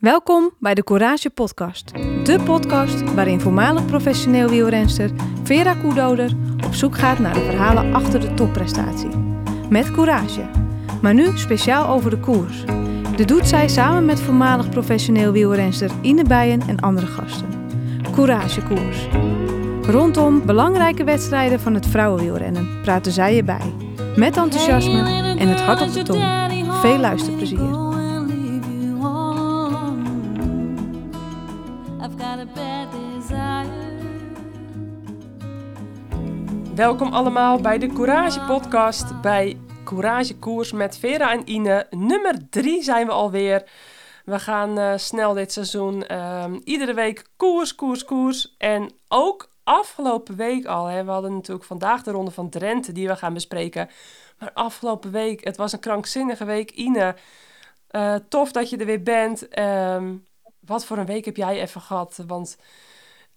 Welkom bij de Courage Podcast. De podcast waarin voormalig professioneel wielrenster Vera Koedoder op zoek gaat naar de verhalen achter de topprestatie. Met courage. Maar nu speciaal over de koers. Dit doet zij samen met voormalig professioneel wielrenster Ine Bijen en andere gasten. Courage Koers. Rondom belangrijke wedstrijden van het vrouwenwielrennen praten zij erbij. Met enthousiasme en het hart op de tong. Veel luisterplezier. Welkom allemaal bij de Courage Podcast bij Courage Koers met Vera en Ine. Nummer 3 zijn we alweer. We gaan uh, snel dit seizoen. Um, iedere week koers, koers, koers. En ook afgelopen week al. Hè, we hadden natuurlijk vandaag de ronde van Drenthe die we gaan bespreken. Maar afgelopen week, het was een krankzinnige week. Ine, uh, tof dat je er weer bent. Um, wat voor een week heb jij even gehad? Want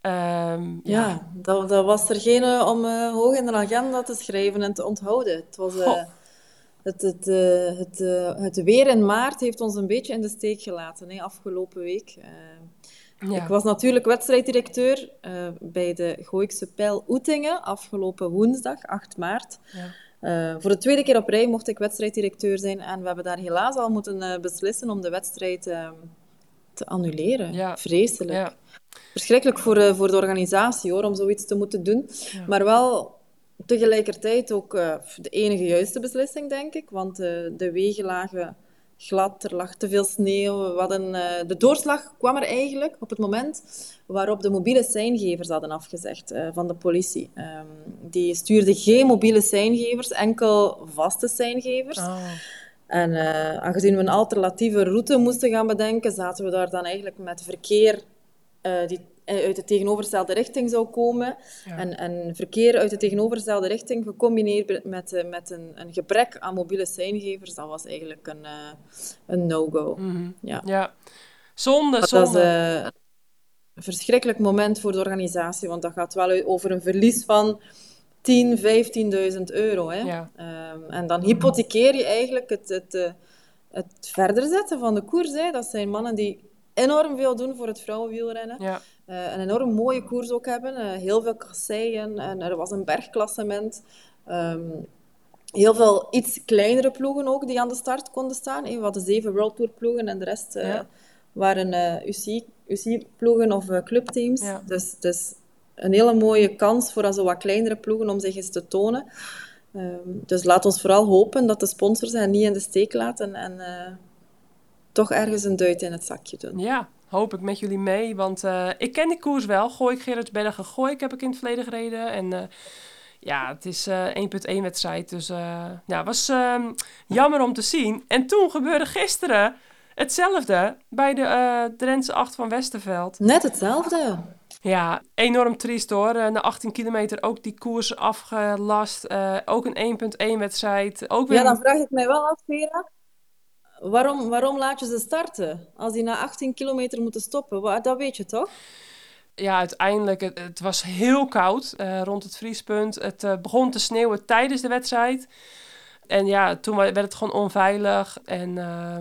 Um, ja, ja dat, dat, was er geen uh, om uh, hoog in de agenda te schrijven en te onthouden. Het, was, uh, het, het, het, het, weer in maart heeft ons een beetje in de steek gelaten, hè, afgelopen week. Ja. Ik was natuurlijk wedstrijddirecteur bij de Gooikse Pijl Oetingen afgelopen woensdag, 8 maart. Ja. voor de tweede keer op rij mocht ik wedstrijddirecteur zijn en we hebben daar helaas al moeten beslissen om de wedstrijd ehm, te annuleren. Ja. Vreselijk verschrikkelijk voor, uh, voor de organisatie hoor, om zoiets te moeten doen. Maar wel tegelijkertijd ook uh, de enige juiste beslissing, denk ik. Want uh, de wegen lagen glad, er lag te veel sneeuw. We hadden, de doorslag kwam er eigenlijk op het moment waarop de mobiele seingevers hadden afgezegd van de politie. Um, die stuurde geen mobiele seingevers, enkel vaste seingevers. Oh. En aangezien we een alternatieve route moesten gaan bedenken, zaten we daar dan eigenlijk met verkeer uh, die uit de tegenovergestelde richting zou komen. En, en verkeer uit de tegenovergestelde richting gecombineerd met, uh, met een, een, gebrek aan mobiele seingevers, dat was eigenlijk een, uh, een no-go. Mm -hmm. ja. ja, zonde, zonde. Dat is een verschrikkelijk moment voor de organisatie, want dat gaat wel over een verlies van 10, 15.000 euro. Hè. Ja. Um, en dan hypothekeer je eigenlijk het, het, het verder zetten van de koers. Hè. Dat zijn mannen die enorm veel doen voor het vrouwenwielrennen. Ja. Uh, een enorm mooie koers ook hebben. Uh, heel veel kasseien. En er was een bergklassement. Um, heel veel iets kleinere ploegen ook die aan de start konden staan. We hadden zeven World Tour ploegen en de rest uh, ja. waren UCI, UCI ploegen of clubteams. Ja. Dus, dus een hele mooie kans voor zo wat kleinere ploegen om zich eens te tonen. Um, dus laat ons vooral hopen dat de sponsors hen niet in de steek laten en toch ergens een duit in het zakje doen. Ja, hoop ik met jullie mee. Want uh, ik ken die koers wel. Gooi ik Gerardsbergen, gooi ik heb ik in het verleden gereden. En uh, ja, het is uh, eh, 1.1 wedstrijd. Dus ja, was ehm, jammer om te zien. En toen gebeurde gisteren hetzelfde bij de Drentse 8 van Westerveld. Net hetzelfde. Ja, enorm triest hoor. na 18 kilometer ook die koers afgelast. ook een 1.1 wedstrijd. Ook weer... Ja, dan vraag ik mij wel af, Vera waarom, waarom laat je ze starten? Als die na 18 kilometer moeten stoppen, dat weet je toch? Ja, uiteindelijk, het, het was heel koud uh, rond het vriespunt. Het uh, begon te sneeuwen tijdens de wedstrijd. En ja, toen werd het gewoon onveilig. En, uh...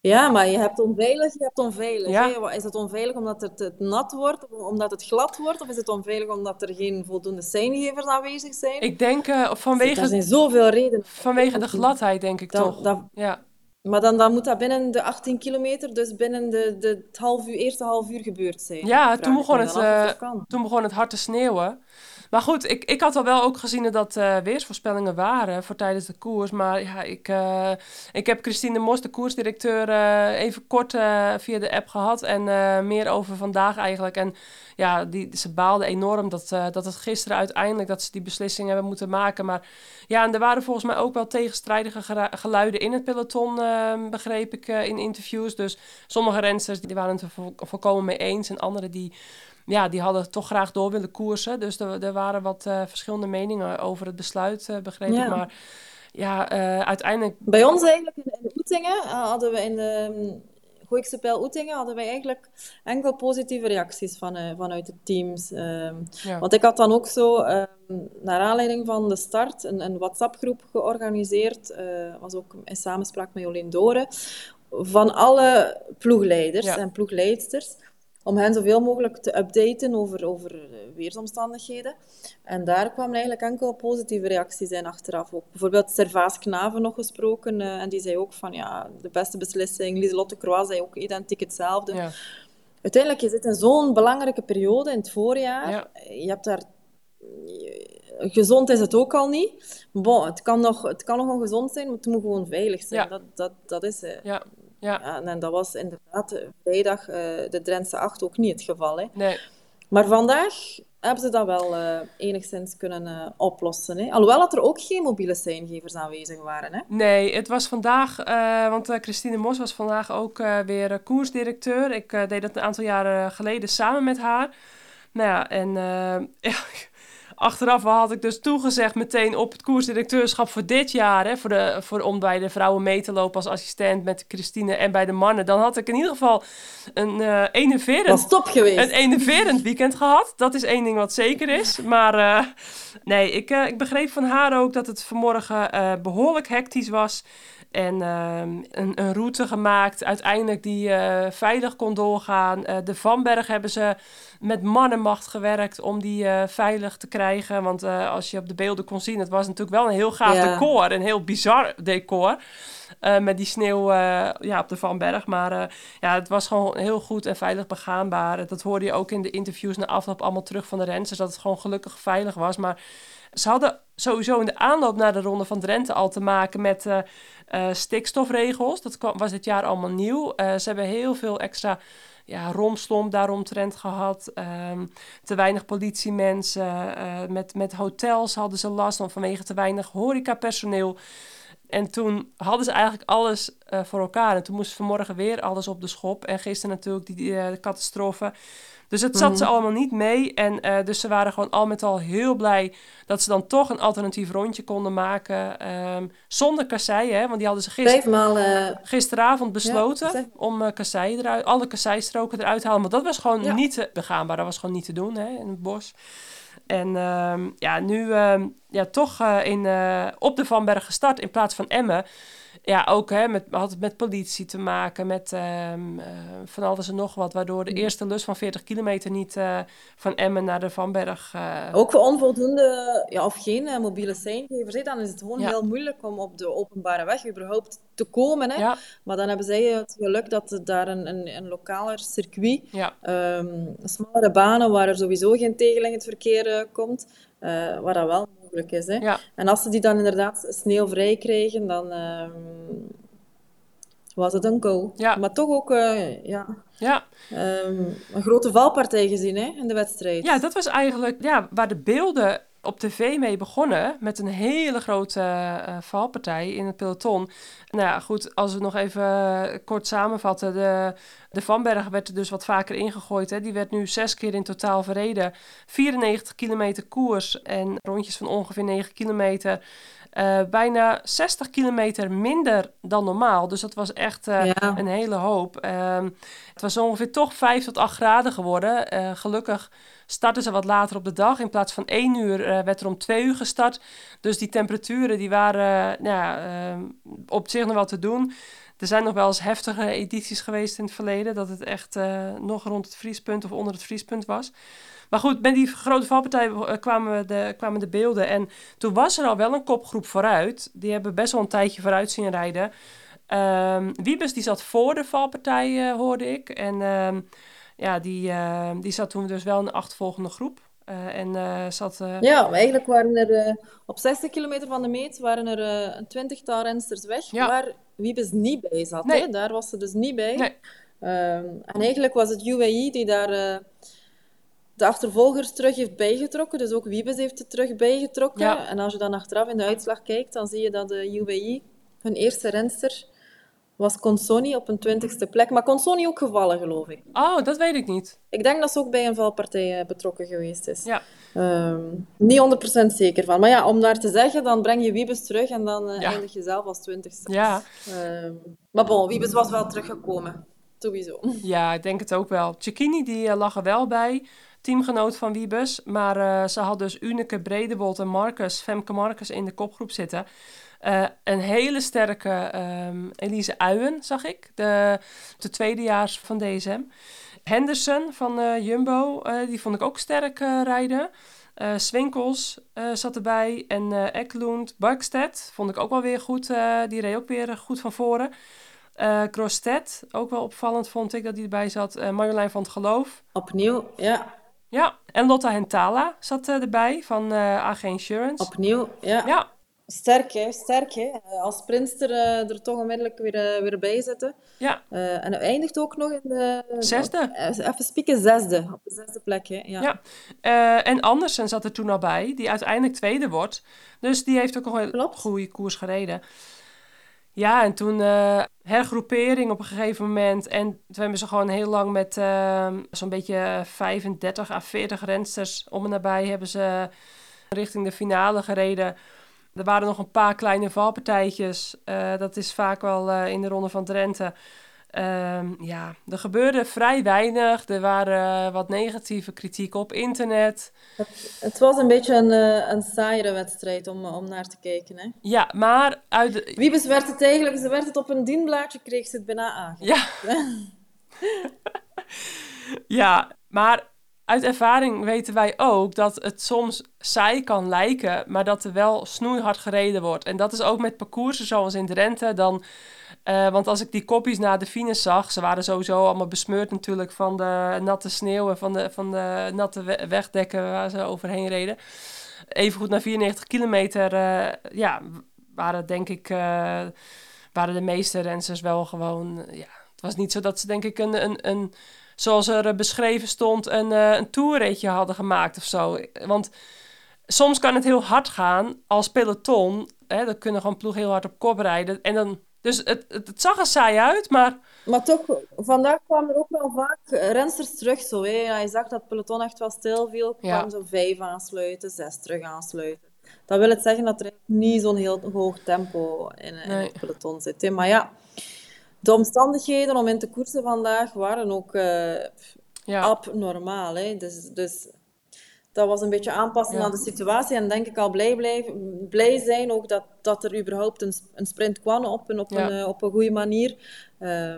Ja, maar je hebt onveilig, je hebt onveilig. Ja. Is het onveilig omdat het, het, nat wordt, omdat het glad wordt? Of is het onveilig omdat er geen voldoende seingevers aanwezig zijn? Ik denk uh, vanwege... Er zijn zoveel redenen. Vanwege de gladheid, denk ik toch. Ja. Maar dan, dan moet dat binnen de 18 kilometer, dus binnen de, de het half uur, eerste half uur gebeurd zijn. Ja, toen begon, het, uh, toen begon het hard te sneeuwen. Maar goed, ik, ik had al wel ook gezien dat uh, weersvoorspellingen waren voor tijdens de koers. Maar ja, ik, uh, ik heb Christine Mos, de koersdirecteur, uh, even kort via de app gehad. En meer over vandaag eigenlijk. En ja, die, ze baalde enorm dat, dat het gisteren uiteindelijk dat ze die beslissing hebben moeten maken. Maar ja, en er waren volgens mij ook wel tegenstrijdige geluiden in het peloton, begreep ik in interviews. Dus sommige rensters die waren het er volkomen mee eens. En anderen die ja, die hadden toch graag door willen koersen. Dus er, er waren wat uh, verschillende meningen over het besluit, uh, begreep ik. Maar ja, uh, uiteindelijk... Bij ons eigenlijk in, in Oetingen hadden we in de Gooikse Pijl Oetingen hadden wij eigenlijk enkel positieve reacties van, vanuit de teams. Ja. Want ik had dan ook zo, um, naar aanleiding van de start, een, een WhatsApp-groep georganiseerd. was ook in samenspraak met Jolien Doren van alle ploegleiders en ploegleidsters om hen zoveel mogelijk te updaten over, over weersomstandigheden. En daar kwamen eigenlijk enkel positieve reacties in achteraf. Ook bijvoorbeeld Servaas Knaven nog gesproken. Uh, en die zei ook van ja, de beste beslissing. Lieselotte Croix zei ook identiek hetzelfde. Ja. Uiteindelijk, je zit in zo'n belangrijke periode in het voorjaar. Je hebt daar... Gezond is het ook al niet. Bon, het, kan nog, het kan nog ongezond zijn, maar het moet gewoon veilig zijn. Dat, dat, dat is het. Ja. Ja. En, dat was inderdaad vrijdag uh, de Drentse 8 ook niet het geval. Hè. Nee. Maar vandaag hebben ze dat wel uh, enigszins kunnen uh, oplossen. Hè? Alhoewel dat er ook geen mobiele seingevers aanwezig waren. Hè? Nee, het was vandaag, uh, want Christine Mos was vandaag ook weer koersdirecteur. Ik deed dat een aantal jaren geleden samen met haar. Nou ja, en ja, achteraf had ik dus toegezegd meteen op het koersdirecteurschap voor dit jaar. Hè, voor, de, voor, om bij de vrouwen mee te lopen als assistent met Christine en bij de mannen. Dan had ik in ieder geval een uh, enerverend, top geweest. een enerverend weekend gehad. Dat is één ding wat zeker is. Maar uh, nee, ik, uh, ik begreep van haar ook dat het vanmorgen behoorlijk hectisch was. En ehm, een, een, route gemaakt, uiteindelijk die uh, veilig kon doorgaan. Uh, de Vanberg hebben ze met mannenmacht gewerkt om die uh, veilig te krijgen. Want als je op de beelden kon zien, het was natuurlijk wel een heel gaaf decor. Een heel bizar decor. met die sneeuw ja, op de Vanberg. Maar ja, het was gewoon heel goed en veilig begaanbaar. Dat hoorde je ook in de interviews na afloop allemaal terug van de renners. Dat het gewoon gelukkig veilig was. Maar ze hadden sowieso in de aanloop naar de Ronde van Drenthe al te maken met uh, uh, stikstofregels. Dat was dit jaar allemaal nieuw. Uh, ze hebben heel veel extra ja, romslomp daaromtrent gehad. Um, te weinig politiemensen. met, met hotels hadden ze last van vanwege te weinig horecapersoneel. En toen hadden ze eigenlijk alles voor elkaar. En toen moest vanmorgen weer alles op de schop. En gisteren natuurlijk die, die catastrofe dus het zat ze mhm. allemaal niet mee. En uh, dus ze waren gewoon al met al heel blij dat ze dan toch een alternatief rondje konden maken. Um, zonder kasseien, hè, want die hadden ze gister, uh, gisteravond besloten ja, om uh, kasseien eruit, alle kasseistroken eruit te halen. Maar dat was gewoon ja. niet begaanbaar. Dat was gewoon niet te doen hè, in het bos. En um, ja, nu um, ja, toch in, op de Vanberg gestart in plaats van Emmen ja, ook hè, met, had het met politie te maken, met um, uh, van alles en nog wat, waardoor de eerste lus van 40 kilometer niet uh, van Emmen naar de Vanberg. Uh... Ook voor onvoldoende ja, of geen mobiele seingevers, dan is het gewoon ja. heel moeilijk om op de openbare weg überhaupt te komen. Hè. Ja. Maar dan hebben zij het geluk dat daar een, een, een lokaler circuit, ja. um, smallere banen waar er sowieso geen tegenliggend verkeer komt, waar dat wel is. Hè? Ja. En als ze die dan inderdaad sneeuwvrij kregen, dan uh, was het een go. Ja. Maar toch ook uh, ja, ja. Um, een grote valpartij gezien hè, in de wedstrijd. Ja, dat was eigenlijk ja, waar de beelden op tv mee begonnen met een hele grote uh, valpartij in het peloton. Nou ja, goed, als we nog even uh, kort samenvatten. De, de Vanberg werd er dus wat vaker ingegooid. Hè. Die werd nu zes keer in totaal verreden. 94 kilometer koers en rondjes van ongeveer 9 kilometer. Uh, bijna 60 kilometer minder dan normaal. Dus dat was echt uh, ja. een hele hoop. Uh, het was ongeveer toch 5 tot 8 graden geworden. gelukkig starten ze wat later op de dag. In plaats van 1 uur werd er om 2 uur gestart. Dus die temperaturen die waren nou ja, uh, op zich nog wel te doen. Er zijn nog wel eens heftige edities geweest in het verleden. Dat het echt nog rond het vriespunt of onder het vriespunt was. Maar goed, met die grote valpartij kwamen de, kwamen de beelden. En toen was er al wel een kopgroep vooruit. Die hebben best wel een tijdje vooruit zien rijden. Um, Wiebes die zat voor de valpartij, hoorde ik. En... Um, ja, die, uh, die zat toen dus wel in de achtervolgende groep. Uh, en uh, zat... Ja, eigenlijk waren er op 60 kilometer van de meet waren er een twintigtal rensters weg, ja. waar Wiebes niet bij zat. Nee. Hè? Daar was ze dus niet bij. Nee. En eigenlijk was het UAE die daar de achtervolgers terug heeft bijgetrokken. Dus ook Wiebes heeft het terug bijgetrokken. Ja. En als je dan achteraf in de uitslag kijkt, dan zie je dat de UAE hun eerste renster was Consoni op een twintigste plek. Maar Consoni ook gevallen, geloof ik. Oh, dat weet ik niet. Ik denk dat ze ook bij een valpartij eh, betrokken geweest is. Ja. Um, niet 100% zeker van. Maar ja, om daar te zeggen, dan breng je Wiebes terug en dan uh, eindig je zelf als twintigste. Ja. Um, maar bon, Wiebes was wel teruggekomen. Sowieso. Ja, ik denk het ook wel. Cecchini die lag er wel bij teamgenoot van Wiebes. Maar ze had dus Unike Bredebold en Marcus, Femke Marcus in de kopgroep zitten. Uh, een hele sterke um, Elise Uyen, zag ik. De, de tweedejaars van DSM. Henderson van uh, Jumbo, die vond ik ook sterk rijden. Swinkels zat erbij. En uh, Eklund, Barkstedt vond ik ook wel weer goed. die reed ook weer goed van voren. Uh, ook wel opvallend vond ik dat die erbij zat. Marjolein van het Geloof. Opnieuw, ja. Ja, en Lotta Hentala zat erbij van AG Insurance. Opnieuw, ja. Ja, Sterk, hè? Sterk, hè? Als sprinter uh, er toch onmiddellijk weer, uh, weer bij zetten. Ja. Uh, en eindigt ook nog in de... Zesde. Even spieken, zesde. Op de zesde plek, hè? Ja. ja. en Andersen zat er toen al bij, die uiteindelijk tweede wordt. Dus die heeft ook nog een goede koers gereden. Ja, en toen hergroepering op een gegeven moment. En toen hebben ze gewoon heel lang met zo'n beetje 35 à 40 rensters om en nabij... hebben ze richting de finale gereden... Er waren nog een paar kleine valpartijtjes. Uh, dat is vaak wel uh, in de Ronde van Drenthe. Um, ja, er gebeurde vrij weinig. Er waren wat negatieve kritiek op internet. Het, het was een beetje een, uh, een saaiere wedstrijd om, om naar te kijken. Hè? Ja, maar uit de... Wiebes werd het eigenlijk... Ze werd het op een dienblaadje, kreeg ze het bijna aan. Ja. ja, maar uit ervaring weten wij ook dat het soms saai kan lijken, maar dat er wel snoeihard gereden wordt. En dat is ook met parcoursen zoals in Drenthe. Dan, uh, want als ik die kopjes na de finish zag, ze waren sowieso allemaal besmeurd natuurlijk van de natte sneeuw en van de, van de natte wegdekken waar ze overheen reden. Even goed na 94 kilometer, uh, ja, waren denk ik, uh, waren de meeste renners wel gewoon, ja, het was niet zo dat ze denk ik een, een, een zoals er eh, beschreven stond, een, een toerritje hadden gemaakt of zo. Want soms kan het heel hard gaan als peloton. Hè, dan kunnen gewoon ploeg heel hard op kop rijden. En dan, dus het, het, het, zag er saai uit, maar... Maar toch, vandaag kwamen er ook wel vaak rensters terug. Zo, hè. Je zag dat het peloton echt wel stil viel. kwamen zo vijf aansluiten, zes terug aansluiten. Dat wil het zeggen dat er niet zo'n heel hoog tempo in, in nee. het peloton zit. Hè. Maar ja, de omstandigheden om in te koersen vandaag waren ook uh, ja. abnormaal. Hè? Dus, dus dat was een beetje aanpassen ja. aan de situatie. En denk ik al blij, blij, blij zijn ook dat, dat er überhaupt een, een sprint kwam op een, op een, uh, op een goede manier. Uh,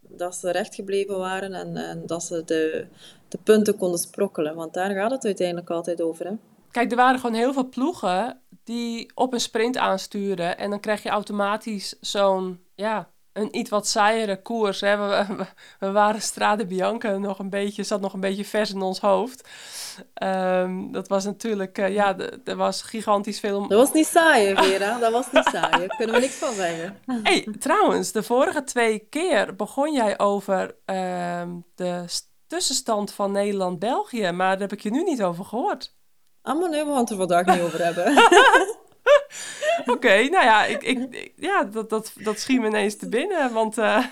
dat ze recht gebleven waren en, en dat ze de, de punten konden sprokkelen. Want daar gaat het uiteindelijk altijd over. Hè? Kijk, er waren gewoon heel veel ploegen die op een sprint aansturen. En dan krijg je automatisch zo'n ja, een iets wat saaiere koers. Hè. We, we, waren Strade Bianca nog een beetje, zat nog een beetje vers in ons hoofd. Um, dat was natuurlijk, uh, ja, er was gigantisch veel... Dat was niet saai, Vera. Dat was niet saai. Daar kunnen we niks van zeggen. hey, trouwens, de vorige twee keer begon jij over uh, de tussenstand van Nederland-België. Maar daar heb ik je nu niet over gehoord. Ah, maar nee, we gaan het er vandaag niet over hebben. Oké, nou ja, ik, ik, ja dat, dat, dat schiet me ineens te binnen. Want, uh,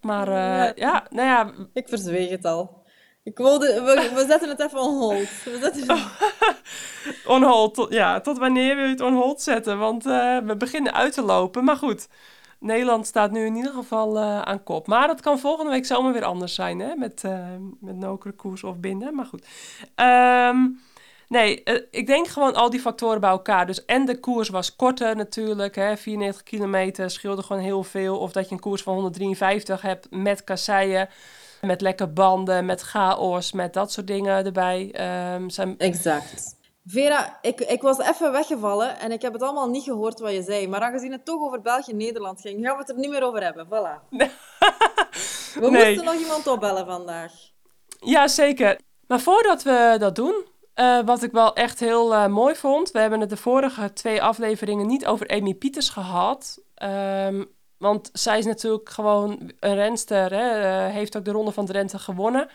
maar uh, ja, nou ja. Ik verzweeg het al. Ik wilde, we, we zetten het even on hold. We zetten... on hold, tot, ja. Tot wanneer wil je het on hold zetten? Want uh, we beginnen uit te lopen. Maar goed, Nederland staat nu in ieder geval aan kop. Maar dat kan volgende week zomaar weer anders zijn, hè? Met, met Nokere koers of binden. Maar goed. Um, Nee, uh, ik denk gewoon al die factoren bij elkaar. Dus en de koers was korter natuurlijk. Hè, 94 kilometer scheelde gewoon heel veel. Of dat je een koers van 153 hebt met kasseien. Met lekke banden, met chaos, met dat soort dingen erbij. Um, zijn... Exact. Vera, ik, ik was even weggevallen en ik heb het allemaal niet gehoord wat je zei. Maar aangezien het toch over België-Nederland ging, gaan we het er niet meer over hebben. Voilà. we nee. moesten nog iemand opbellen vandaag. Ja, zeker. Maar voordat we dat doen, uh, wat ik wel echt heel uh, mooi vond. We hebben het de vorige twee afleveringen niet over Amy Pieters gehad. Um, want zij is natuurlijk gewoon een renster. Hè, uh, heeft ook de Ronde van Drenthe gewonnen.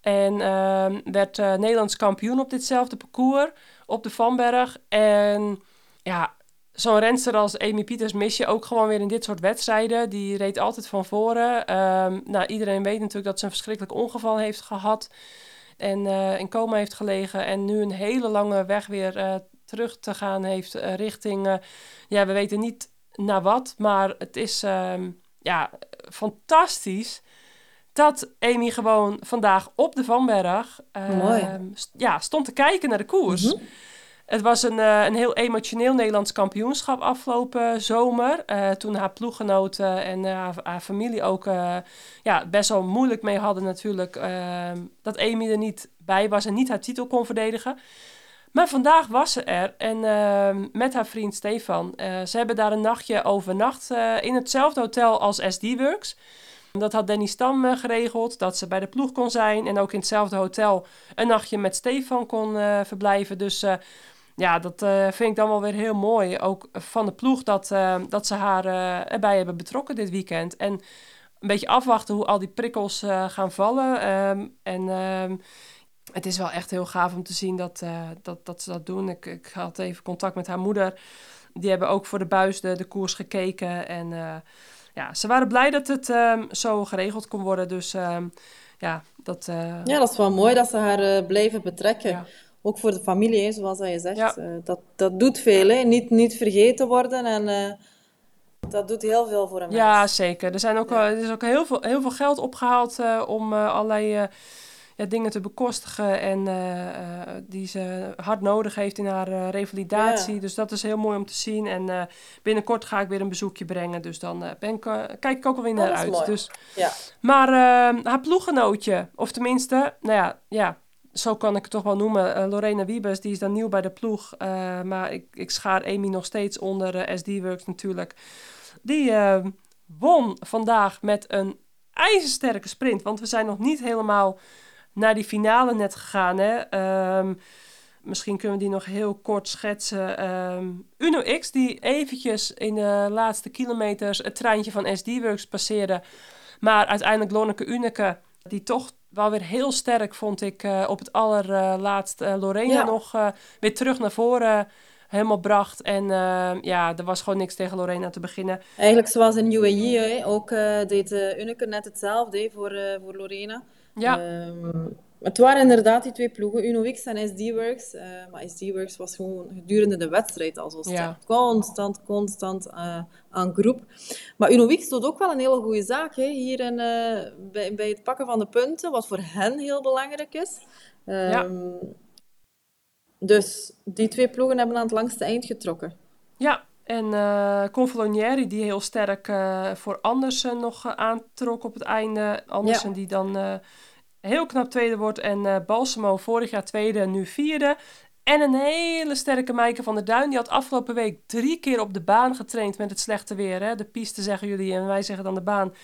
En ehm, werd Nederlands kampioen op ditzelfde parcours op de Vanberg. En ja, zo'n renster als Amy Pieters mis je ook gewoon weer in dit soort wedstrijden. Die reed altijd van voren. Um, nou, iedereen weet natuurlijk dat ze een verschrikkelijk ongeval heeft gehad en uh, in coma heeft gelegen en nu een hele lange weg weer uh, terug te gaan heeft uh, richting, ja, we weten niet naar wat, maar het is um, ja, fantastisch dat Amy gewoon vandaag op de Vanberg uh, ja, stond te kijken naar de koers. Mhm. Het was een, uh, een heel emotioneel Nederlands kampioenschap afgelopen zomer. Uh, toen haar ploeggenoten en haar, familie ook ja, best wel moeilijk mee hadden natuurlijk. Ehm, dat Amy er niet bij was en niet haar titel kon verdedigen. Maar vandaag was ze er en ehm, met haar vriend Stefan. ze hebben daar een nachtje overnacht in hetzelfde hotel als SD Works. Dat had Danny Stam geregeld, dat ze bij de ploeg kon zijn. En ook in hetzelfde hotel een nachtje met Stefan kon verblijven. Dus ja, dat vind ik dan wel weer heel mooi. Ook van de ploeg dat, dat ze haar erbij hebben betrokken dit weekend. En een beetje afwachten hoe al die prikkels gaan vallen. Um, en um, het is wel echt heel gaaf om te zien dat, dat, dat ze dat doen. Ik, ik had even contact met haar moeder. Die hebben ook voor de buis de, de koers gekeken. En ja, ze waren blij dat het um, zo geregeld kon worden. Dus um, ja, dat... Uh... Ja, dat is wel mooi dat ze haar uh, bleven betrekken. Ja. Ook voor de familie, hè, zoals je zegt. Ja. Uh, dat, dat doet veel, hè. Niet, niet vergeten worden en... Dat doet heel veel voor een mens. Ja, zeker. Er, zijn ook, ja. er is ook heel veel, heel veel geld opgehaald om allerlei ja, dingen te bekostigen en uh, die ze hard nodig heeft in haar uh, revalidatie. Dus dat is heel mooi om te zien. En binnenkort ga ik weer een bezoekje brengen. Dus dan ben ik, kijk ik ook alweer naar uit. Dus, ja. Maar haar ploeggenootje, of tenminste, nou ja, ja zo kan ik het toch wel noemen. Lorena Wiebes, die is dan nieuw bij de ploeg. maar ik, ik schaar Amy nog steeds onder SD-Works natuurlijk. Die won vandaag met een ijzersterke sprint. Want we zijn nog niet helemaal naar die finale net gegaan. Hè? Ehm, misschien kunnen we die nog heel kort schetsen. Um, Uno X, die eventjes in de laatste kilometers het treintje van SD-Works passeerde. Maar uiteindelijk Lonneke Uneke, die toch wel weer heel sterk vond ik uh, op het allerlaatst uh, Lorena nog uh, weer terug naar voren helemaal bracht. En ehm, ja, er was gewoon niks tegen Lorena te beginnen. Eigenlijk zoals in UAE, ook deed Uneke net hetzelfde voor, voor Lorena. Ja. Um, het waren inderdaad die twee ploegen, UnoX en SD-Works. Uh, maar SD-Works was gewoon gedurende de wedstrijd al zo sterk. Ja. Constant, constant uh, aan groep. Maar UnoX doet ook wel een hele goede zaak hè, hier in, uh, bij, bij het pakken van de punten, wat voor hen heel belangrijk is. Um, ja. Dus die twee ploegen hebben aan het langste eind getrokken. Ja, en uh, die heel sterk voor Andersen nog aantrok op het einde. Andersen ja. die dan heel knap tweede wordt. En Balsamo vorig jaar tweede, nu vierde. En een hele sterke Maaike van der Duin. Die had afgelopen week drie keer op de baan getraind met het slechte weer. Hè? De piste zeggen jullie en wij zeggen dan de baan.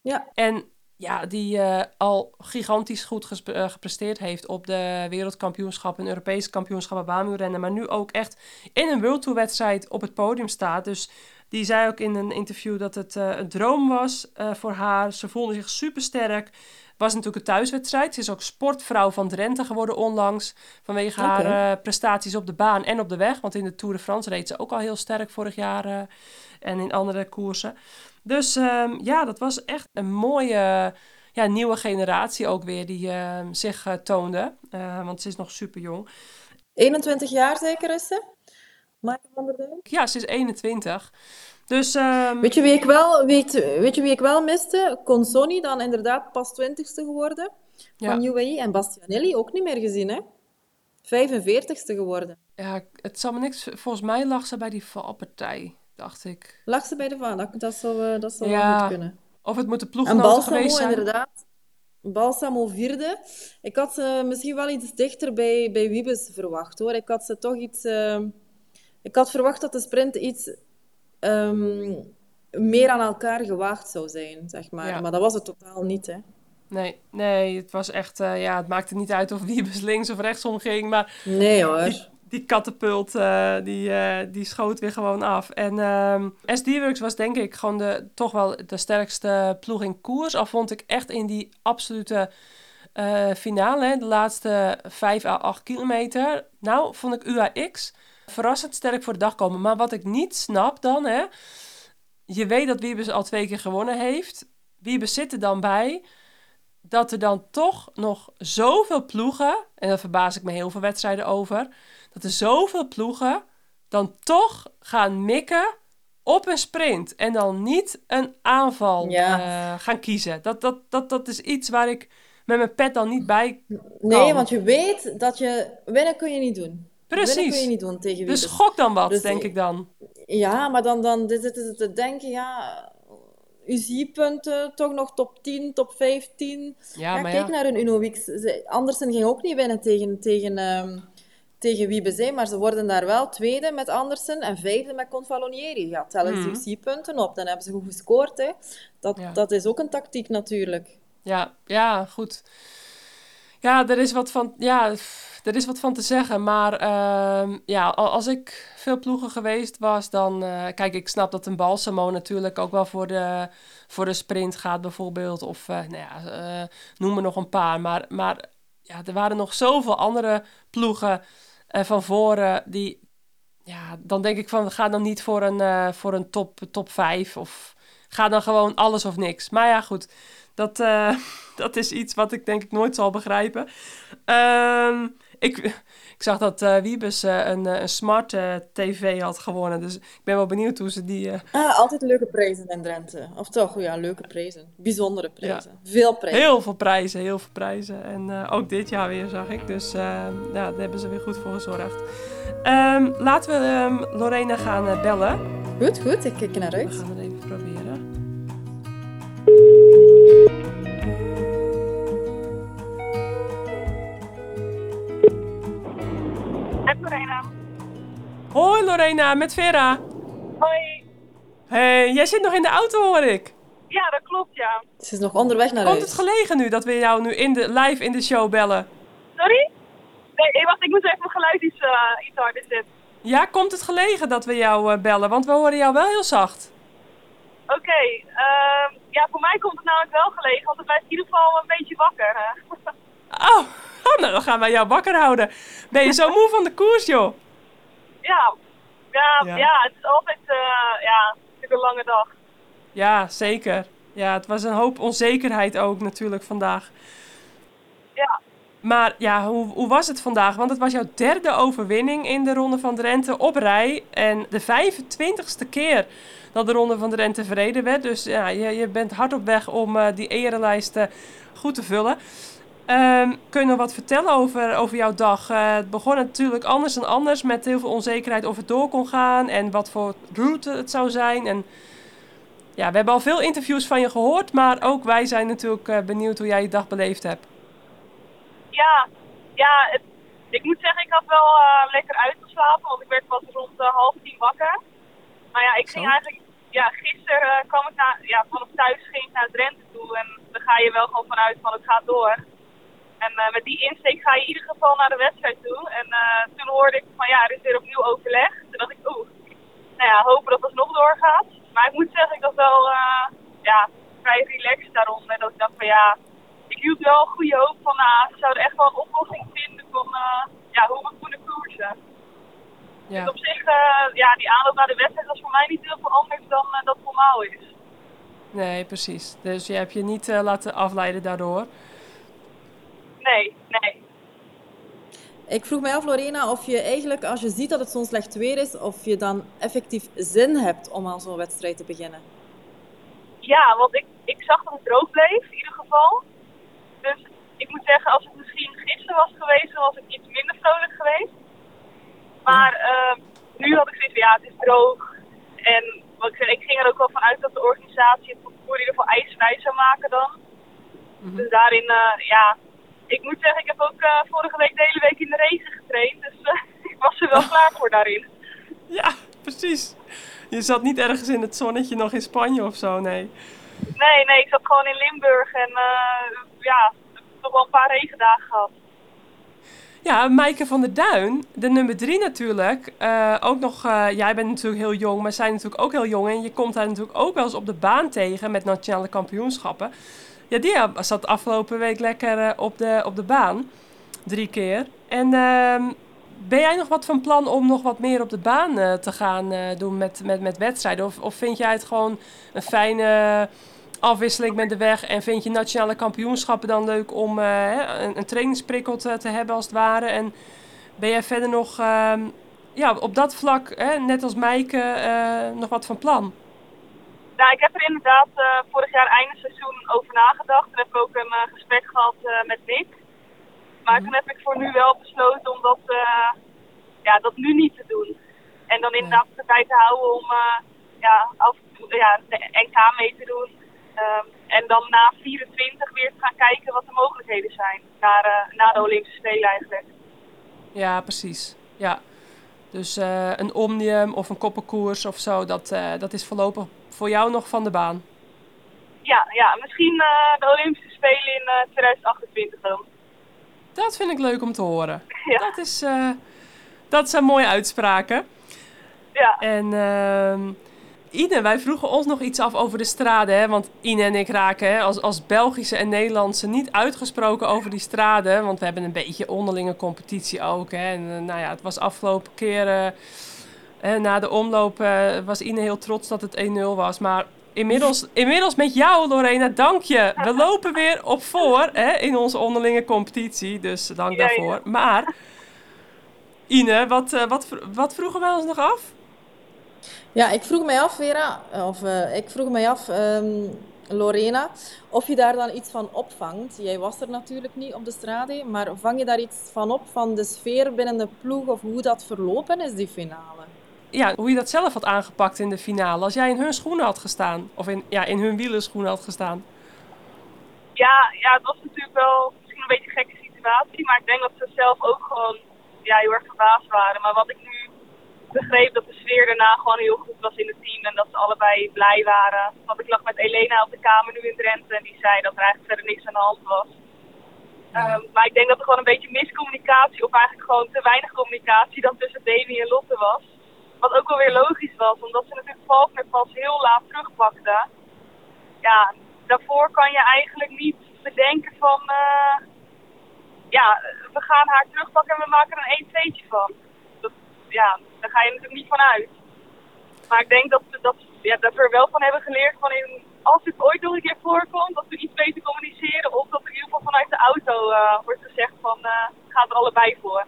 Ja. En ja, die uh, al gigantisch goed uh, gepresteerd heeft op de wereldkampioenschappen en Europese kampioenschappen baanmuurrennen. Maar nu ook echt in een World Tour wedstrijd op het podium staat. Dus die zei ook in een interview dat het uh, een droom was voor haar. Ze voelde zich super sterk. Was natuurlijk een thuiswedstrijd. Ze is ook sportvrouw van Drenthe geworden onlangs. Vanwege okay. haar prestaties op de baan en op de weg. Want in de Tour de France reed ze ook al heel sterk vorig jaar. en in andere koersen. Dus um, ja, dat was echt een mooie ja, nieuwe generatie ook weer die uh, zich uh, toonde. Want ze is nog super jong. 21 jaar zeker is ze? Maaike van der Duin? Ja, ze is 21. Dus, um... weet, je wie ik wel, weet, weet je wie ik wel miste? Consoni, dan inderdaad pas 20ste geworden van ja. UAE. En Bastianelli ook niet meer gezien, hè? 45ste geworden. Ja, het zal me niks... Volgens mij lag ze bij die valpartij dacht ik. Lag ze bij de van? Dat, dat zou, uh, dat zou ja. goed kunnen. Of het moet de ploeggenoten geweest zijn. inderdaad. Balsamo vierde. Ik had ze misschien wel iets dichter bij, bij Wiebes verwacht, hoor. Ik had ze toch iets... Uh, ik had verwacht dat de sprint iets um, meer aan elkaar gewaagd zou zijn, zeg maar. Ja. Maar dat was het totaal niet, hè. Nee, nee, het was echt... Uh, ja, het maakte niet uit of Wiebes links of rechtsom ging, maar... Nee, hoor die katapult, uh, die, uh, die schoot weer gewoon af. En um, SD-Works was denk ik gewoon de, toch wel de sterkste ploeg in koers. Al vond ik echt in die absolute finale, de laatste 5 à 8 kilometer. Nou, vond ik UAX verrassend sterk voor de dag komen. Maar wat ik niet snap dan, hè. Je weet dat Wiebes al twee keer gewonnen heeft. Wiebes zit er dan bij dat er dan toch nog zoveel ploegen, en daar verbaas ik me heel veel wedstrijden over, dat er zoveel ploegen dan toch gaan mikken op een sprint en dan niet een aanval uh, gaan kiezen. Dat, dat, dat, dat is iets waar ik met mijn pet dan niet bij kan. Nee, want je weet dat je... Winnen kun je niet doen. Precies. Winnen kun je niet doen tegen Dus gok dan wat, dus denk ik dan. Ja, maar dan, dan zitten ze te denken, ja... UCI-punten, toch nog top 10, top 15. Ja, ja maar kijk naar een Uno Weeks. Andersen ging ook niet winnen tegen, tegen, um, tegen maar ze worden daar wel tweede met Andersen en vijfde met Confalonieri. Ja, tellen ze mm. UCI-punten op, dan hebben ze goed gescoord. Hè. Dat, dat is ook een tactiek natuurlijk. Ja, ja, goed. Ja, er is wat van, ja, er is wat van te zeggen. Maar uh, ja, als ik veel ploegen geweest was, dan... Uh, kijk, ik snap dat een Balsamo natuurlijk ook wel voor de, voor de sprint gaat bijvoorbeeld. Of, uh, nou ja, uh, noem er nog een paar. Maar, maar ja, er waren nog zoveel andere ploegen van voren die... Ja, dan denk ik van, ga dan niet voor een, voor een top, top 5 of ga dan gewoon alles of niks. Maar ja, goed... Dat, uh, dat is iets wat ik denk ik nooit zal begrijpen. Uh, ik, ik zag dat uh, Wiebes uh, een, een smart tv had gewonnen. Dus ik ben wel benieuwd hoe ze die... Ah, altijd leuke prijzen in Drenthe. Of toch, ja, leuke prijzen. Bijzondere prijzen. Veel prijzen. Heel veel prijzen, heel veel prijzen. En ook dit jaar weer, zag ik. Dus ja, daar hebben ze weer goed voor gezorgd. Um, laten we um, Lorena gaan bellen. Goed, goed. Ik kijk naar uit. We gaan Lorena. Hoi Lorena, met Vera. Hoi. Hey, jij zit nog in de auto hoor ik. Ja, dat klopt ja. Ze is nog onderweg naar Komt huis. het gelegen nu dat we jou nu in de, live in de show bellen? Sorry? Nee, wacht, ik moet even mijn geluid iets, uh, iets harder zetten. Ja, komt het gelegen dat we jou uh, bellen? Want we horen jou wel heel zacht. Oké, okay, uh, ja, voor mij komt het namelijk wel gelegen, want het blijft in ieder geval een beetje wakker. oh, Oh, nou, dan gaan wij jou wakker houden. Ben je zo moe van de koers, joh? Ja, ja, ja. ja het is altijd uh, ja, een lange dag. Ja, zeker. Ja, het was een hoop onzekerheid ook natuurlijk vandaag. Ja. Maar ja, hoe, hoe was het vandaag? Want het was jouw derde overwinning in de Ronde van Drenthe op rij. En de 25ste keer dat de Ronde van Drenthe verreden werd. Dus ja, je, je bent hard op weg om uh, die erenlijst uh, goed te vullen. Um, kun je nog wat vertellen over, over jouw dag? Uh, het begon natuurlijk anders dan anders, met heel veel onzekerheid of het door kon gaan en wat voor route het zou zijn. En ja, we hebben al veel interviews van je gehoord, maar ook wij zijn natuurlijk uh, benieuwd hoe jij je dag beleefd hebt. Ja, ja het, ik moet zeggen, ik had wel uh, lekker uitgeslapen, want ik werd pas rond half tien wakker. Maar ja, ik ging eigenlijk, ja, gisteren kwam ik naar, ja, vanaf thuis ging ik naar Drenthe toe en dan ga je wel gewoon vanuit van het gaat door. En uh, met die insteek ga je in ieder geval naar de wedstrijd toe. En uh, toen hoorde ik van ja, er is weer opnieuw overleg. Toen dacht ik, oeh, nou ja, hopen dat het nog doorgaat. Maar ik moet zeggen, ik was wel uh, ja, vrij relaxed daaronder. Dat ik dacht van ja, ik hield wel goede hoop van nou, ze zouden echt wel een oplossing vinden van ja, hoe we kunnen koersen. Ja. Dus op zich, ja, die aanloop naar de wedstrijd was voor mij niet heel veel anders dan dat normaal is. Nee, precies. Dus je hebt je niet laten afleiden daardoor. Nee, nee. Ik vroeg mij af, Lorena, of je eigenlijk, als je ziet dat het zo'n slecht weer is, of je dan effectief zin hebt om aan zo'n wedstrijd te beginnen. Ja, want ik, ik zag dat het droog bleef, in ieder geval. Dus ik moet zeggen, als het misschien gisteren was geweest, dan was ik iets minder vrolijk geweest. Maar uh, nu had ik zoiets van, ja, het is droog. En wat ik, zei, ik ging er ook wel van uit dat de organisatie het voor in ieder geval ijsvrij zou maken dan. Mhm. Dus daarin, uh, ja, ik moet zeggen, ik heb ook uh, vorige week de hele week in de regen getraind. Dus uh, ik was er wel klaar voor daarin. Ja, precies. Je zat niet ergens in het zonnetje nog in Spanje of zo, nee? Nee, nee, ik zat gewoon in Limburg en uh, ja, toch wel een paar regendagen gehad. Ja, Maaike van der Duin, de nummer drie natuurlijk. Uh, ook nog, uh, jij bent natuurlijk heel jong, maar zij natuurlijk ook heel jong. En je komt haar natuurlijk ook wel eens op de baan tegen met nationale kampioenschappen. Ja, die zat afgelopen week lekker uh, op, de, op de baan. Drie keer. En uh, ben jij nog wat van plan om nog wat meer op de baan uh, te gaan uh, doen met, met, met wedstrijden? Of, of vind jij het gewoon een fijne afwisseling met de weg? En vind je nationale kampioenschappen dan leuk om een, een trainingsprikkel te, te, hebben als het ware? En ben jij verder nog ehm, ja, op dat vlak, hè, net als Meike, nog wat van plan? Nou, ik heb er inderdaad vorig jaar einde seizoen over nagedacht. En heb ook een gesprek gehad met Nick. Maar mhm. toen heb ik voor nu wel besloten om dat, ja, dat nu niet te doen. En dan inderdaad de tijd te houden om ja, af en toe ja, de NK mee te doen. Um, en dan na 24 weer te gaan kijken wat de mogelijkheden zijn. Naar, uh, na de Olympische Spelen eigenlijk. Ja, precies. Ja. Dus uh, een omnium of een koppenkoers of zo, dat, uh, dat is voorlopig voor jou nog van de baan. Ja, ja misschien de Olympische Spelen in 2028 dan. Dat vind ik leuk om te horen. Ja. Dat, is, dat zijn mooie uitspraken. Ja. En ehm, Ine, wij vroegen ons nog iets af over de straden. Hè? Want Ine en ik raken hè, als, als Belgische en Nederlandse niet uitgesproken over die straden. Want we hebben een beetje onderlinge competitie ook. Hè? En eh, nou ja, het was afgelopen keren. Uh, na de omloop uh, was Ine heel trots dat het 1-0 was. Maar inmiddels, inmiddels met jou, Lorena, dank je. We lopen weer op voor hè, in onze onderlinge competitie. Dus dank daarvoor. Maar, Ine, wat, uh, wat, wat vroegen wij ons nog af? Ja, ik vroeg mij af, Vera, of uh, ik vroeg mij af, um, Lorena, of je daar dan iets van opvangt. Jij was er natuurlijk niet op de strade, maar vang je daar iets van op van de sfeer binnen de ploeg of hoe dat verlopen is, die finale? Ja, hoe je dat zelf had aangepakt in de finale. Als jij in hun schoenen had gestaan, of in, ja, in hun wielerschoenen had gestaan. Ja, ja, het was natuurlijk wel misschien een beetje een gekke situatie, maar ik denk dat ze zelf ook gewoon ja, heel erg verbaasd waren. Maar wat ik nu begreep dat de sfeer daarna gewoon heel goed was in het team en dat ze allebei blij waren. Want ik lag met Elena op de kamer nu in Drenthe en die zei dat er eigenlijk verder niks aan de hand was. Um, maar ik denk dat er gewoon een beetje miscommunicatie, of eigenlijk gewoon te weinig communicatie dan tussen Demi en Lotte was. Wat ook wel weer logisch was, omdat ze natuurlijk Faulkner pas heel laat terugpakte. Ja, daarvoor kan je eigenlijk niet bedenken van, uh, ja, we gaan haar terugpakken en we maken er een 1-2'tje van. Dat, ja, daar ga je natuurlijk niet van uit. Maar ik denk dat, dat, ja, dat we er wel van hebben geleerd van in, als het ooit nog een keer voorkomt, dat we iets beter communiceren. Of dat er in ieder geval vanuit de auto uh, wordt gezegd van uh, ga er allebei voor.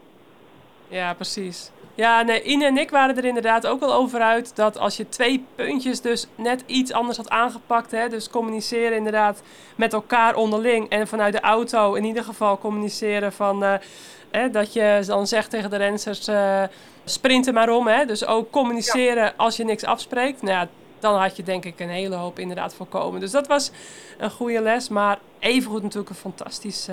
Ja, precies. Ja, nee, Ine en ik waren er inderdaad ook al over uit dat als je twee puntjes dus net iets anders had aangepakt, hè, dus communiceren inderdaad met elkaar onderling en vanuit de auto in ieder geval communiceren van uh, hè, dat je dan zegt tegen de renners, sprinten maar om. Hè? Dus ook communiceren als je niks afspreekt. Nou ja, dan had je denk ik een hele hoop inderdaad voorkomen. Dus dat was een goede les. Maar evengoed natuurlijk een fantastisch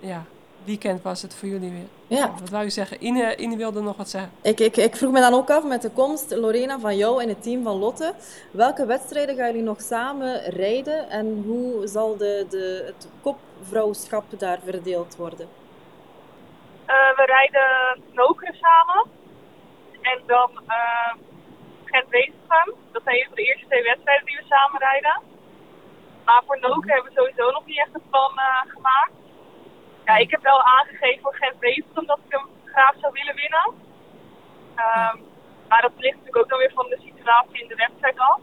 ja, weekend was het voor jullie weer. Ja. Wat wou je zeggen? Ine, Ine wilde nog wat zeggen. Ik, ik, ik vroeg me dan ook af met de komst, Lorena, van jou en het team van Lotte. Welke wedstrijden gaan jullie nog samen rijden? En hoe zal de, de, het kopvrouwschap daar verdeeld worden? Uh, we rijden Nokeren samen. En dan uh, Gent-Wezengem. Dat zijn de eerste twee wedstrijden die we samen rijden. Maar voor Noken hebben we sowieso nog niet echt een plan uh, gemaakt. Ja, ik heb wel aangegeven voor Gent-Wezengem dat ik hem graag zou willen winnen. Um, maar dat ligt natuurlijk ook dan weer van de situatie in de wedstrijd af.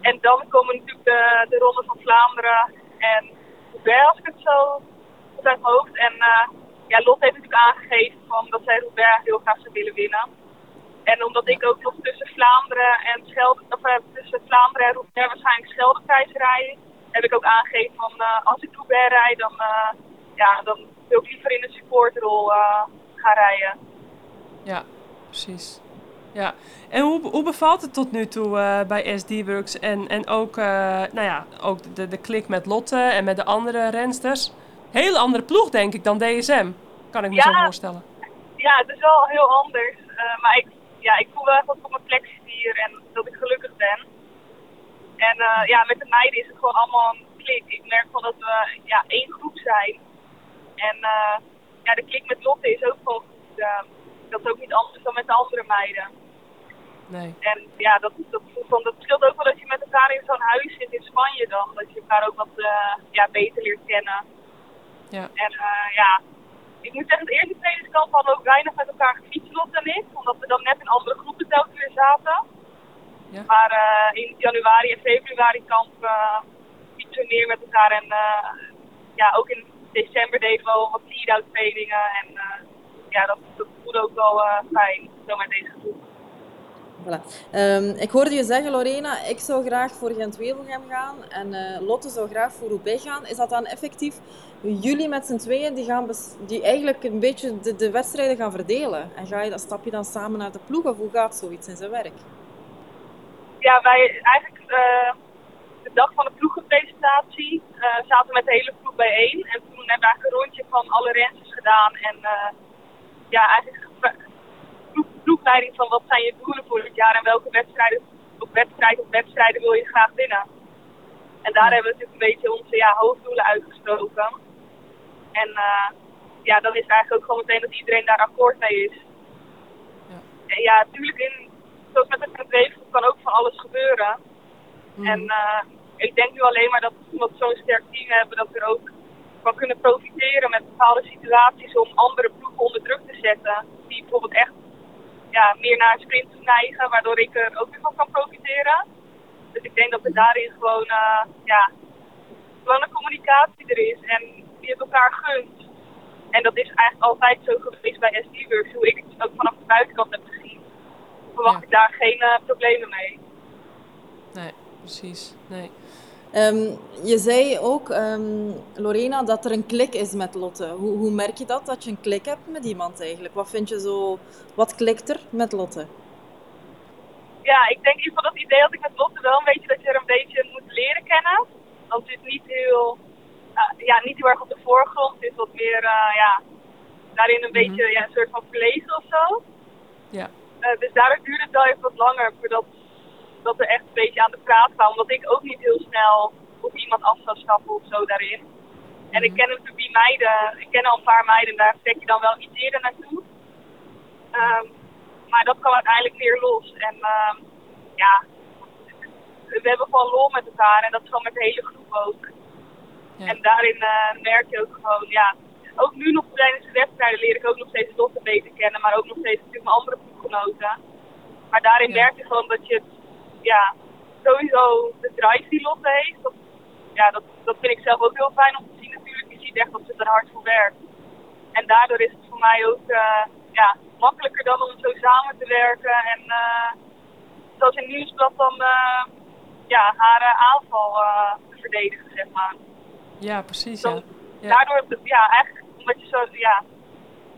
En dan komen natuurlijk de, de van Vlaanderen en Roubaix, als ik het zo goed uit hoofd. En uh, ja, Lot heeft natuurlijk aangegeven van dat zij Roubaix heel graag zou willen winnen. En omdat ik ook nog tussen Vlaanderen en Schelde, of, uh, tussen Vlaanderen en Roubaix waarschijnlijk Scheldeprijs rijd, heb ik ook aangegeven van uh, als ik Roubaix rijd, dan, ja, dan wil ik liever in de supportrol gaan rijden. Ja, precies. Ja, en hoe, hoe bevalt het tot nu toe bij SD Works en, en ook, nou ja, ook de, de klik met Lotte en met de andere rensters? Heel andere ploeg denk ik dan DSM, kan ik me zo voorstellen. Ja, het is wel heel anders. maar ik ja, ik voel wel echt dat ik op mijn plek zit hier en dat ik gelukkig ben. En ja, met de meiden is het gewoon allemaal een klik. Ik merk van dat we ja, één groep zijn. En uh, ja, de klik met Lotte is ook gewoon goed. Uh, dat is ook niet anders dan met de andere meiden. Nee. En ja, dat, dat, dat, dat scheelt ook wel dat je met elkaar in zo'n huis zit in Spanje dan. Dat je elkaar ook wat ja, beter leert kennen. Ja. En ja, ik moet zeggen, de eerste trainingskamp hadden we ook weinig met elkaar gefietst, Lot en ik. Omdat we dan net in andere groepen telkens weer zaten. Ja. Maar uh, in januari en februari kamp uh, fietsen we meer met elkaar. En uh, ja, ook in december deden we wel wat lead-out trainingen. En ja, dat, dat voelde ook wel fijn, zo met deze groep. Voilà. Um, ik hoorde je zeggen, Lorena, ik zou graag voor Gent-Wevelgem gaan en uh, Lotte zou graag voor Roubaix gaan. Is dat dan effectief jullie met z'n tweeën die, gaan die eigenlijk een beetje de, de, wedstrijden gaan verdelen? En ga je, dat stap je dan samen naar de ploeg of hoe gaat zoiets in zijn werk? Ja, wij eigenlijk uh, dag van de ploegenpresentatie uh, zaten we met de hele ploeg bijeen. En toen hebben we eigenlijk een rondje van alle rensters gedaan. En ja, eigenlijk ploegleiding van wat zijn je doelen voor het jaar en welke wedstrijden of wedstrijden of wedstrijden wil je graag winnen. En daar hebben we natuurlijk een beetje onze ja, hoofddoelen uitgesproken. En uh, ja, dan is eigenlijk ook gewoon meteen dat iedereen daar akkoord mee is. Ja, en ja natuurlijk, in, zoals met het leven kan ook van alles gebeuren. Mm. En uh, ik denk nu alleen maar dat omdat we zo'n sterk team hebben, dat we er ook van kunnen profiteren met bepaalde situaties om andere ploegen onder druk te zetten. Die bijvoorbeeld echt ja, meer naar een sprint te neigen, waardoor ik er ook weer van kan profiteren. Dus ik denk dat er daarin gewoon, uh, ja, gewoon een communicatie er is en die het elkaar gunt. En dat is eigenlijk altijd zo geweest bij SD-Works, hoe ik het ook vanaf de buitenkant heb gezien. Verwacht ik daar geen uh, problemen mee. Nee, precies. Nee. Um, je zei ook, um, Lorena, dat er een klik is met Lotte. Hoe, hoe, merk je dat, dat je een klik hebt met iemand eigenlijk? Wat vind je zo, wat klikt er met Lotte? Ja, ik denk in ieder geval dat idee dat ik met Lotte wel een beetje dat je er een beetje moet leren kennen. Want het is niet heel, uh, ja, niet heel erg op de voorgrond. Het is wat meer, uh, ja, daarin een beetje mhm. ja, een soort van verlegen of zo. Ja. Uh, dus daardoor duurt het wel even wat langer voordat dat we echt een beetje aan de praat kwamen. Omdat ik ook niet heel snel op iemand af zou stappen of zo daarin. En ik mhm. ken natuurlijk die meiden, ik ken al een paar meiden, daar trek je dan wel iets eerder naartoe. Um, maar dat kwam uiteindelijk meer los. En um, ja, we hebben gewoon lol met elkaar en dat is gewoon met de hele groep ook. Ja. En daarin uh, merk je ook gewoon, ja, ook nu nog tijdens de wedstrijden leer ik ook nog steeds dochter beter kennen, maar ook nog steeds natuurlijk mijn andere ploeggenoten. Maar daarin ja. merk je gewoon dat je het ja, sowieso de drive die Lotte heeft, dat, ja, dat, dat vind ik zelf ook heel fijn om te zien natuurlijk. Je ziet echt dat ze er hard voor werkt. En daardoor is het voor mij ook uh, ja, makkelijker dan om zo samen te werken. En uh, zoals in Nieuwsblad dan uh, ja, haar aanval te verdedigen, zeg maar. Ja, precies. ja. ja. Daardoor, ja, eigenlijk omdat je zo, ja,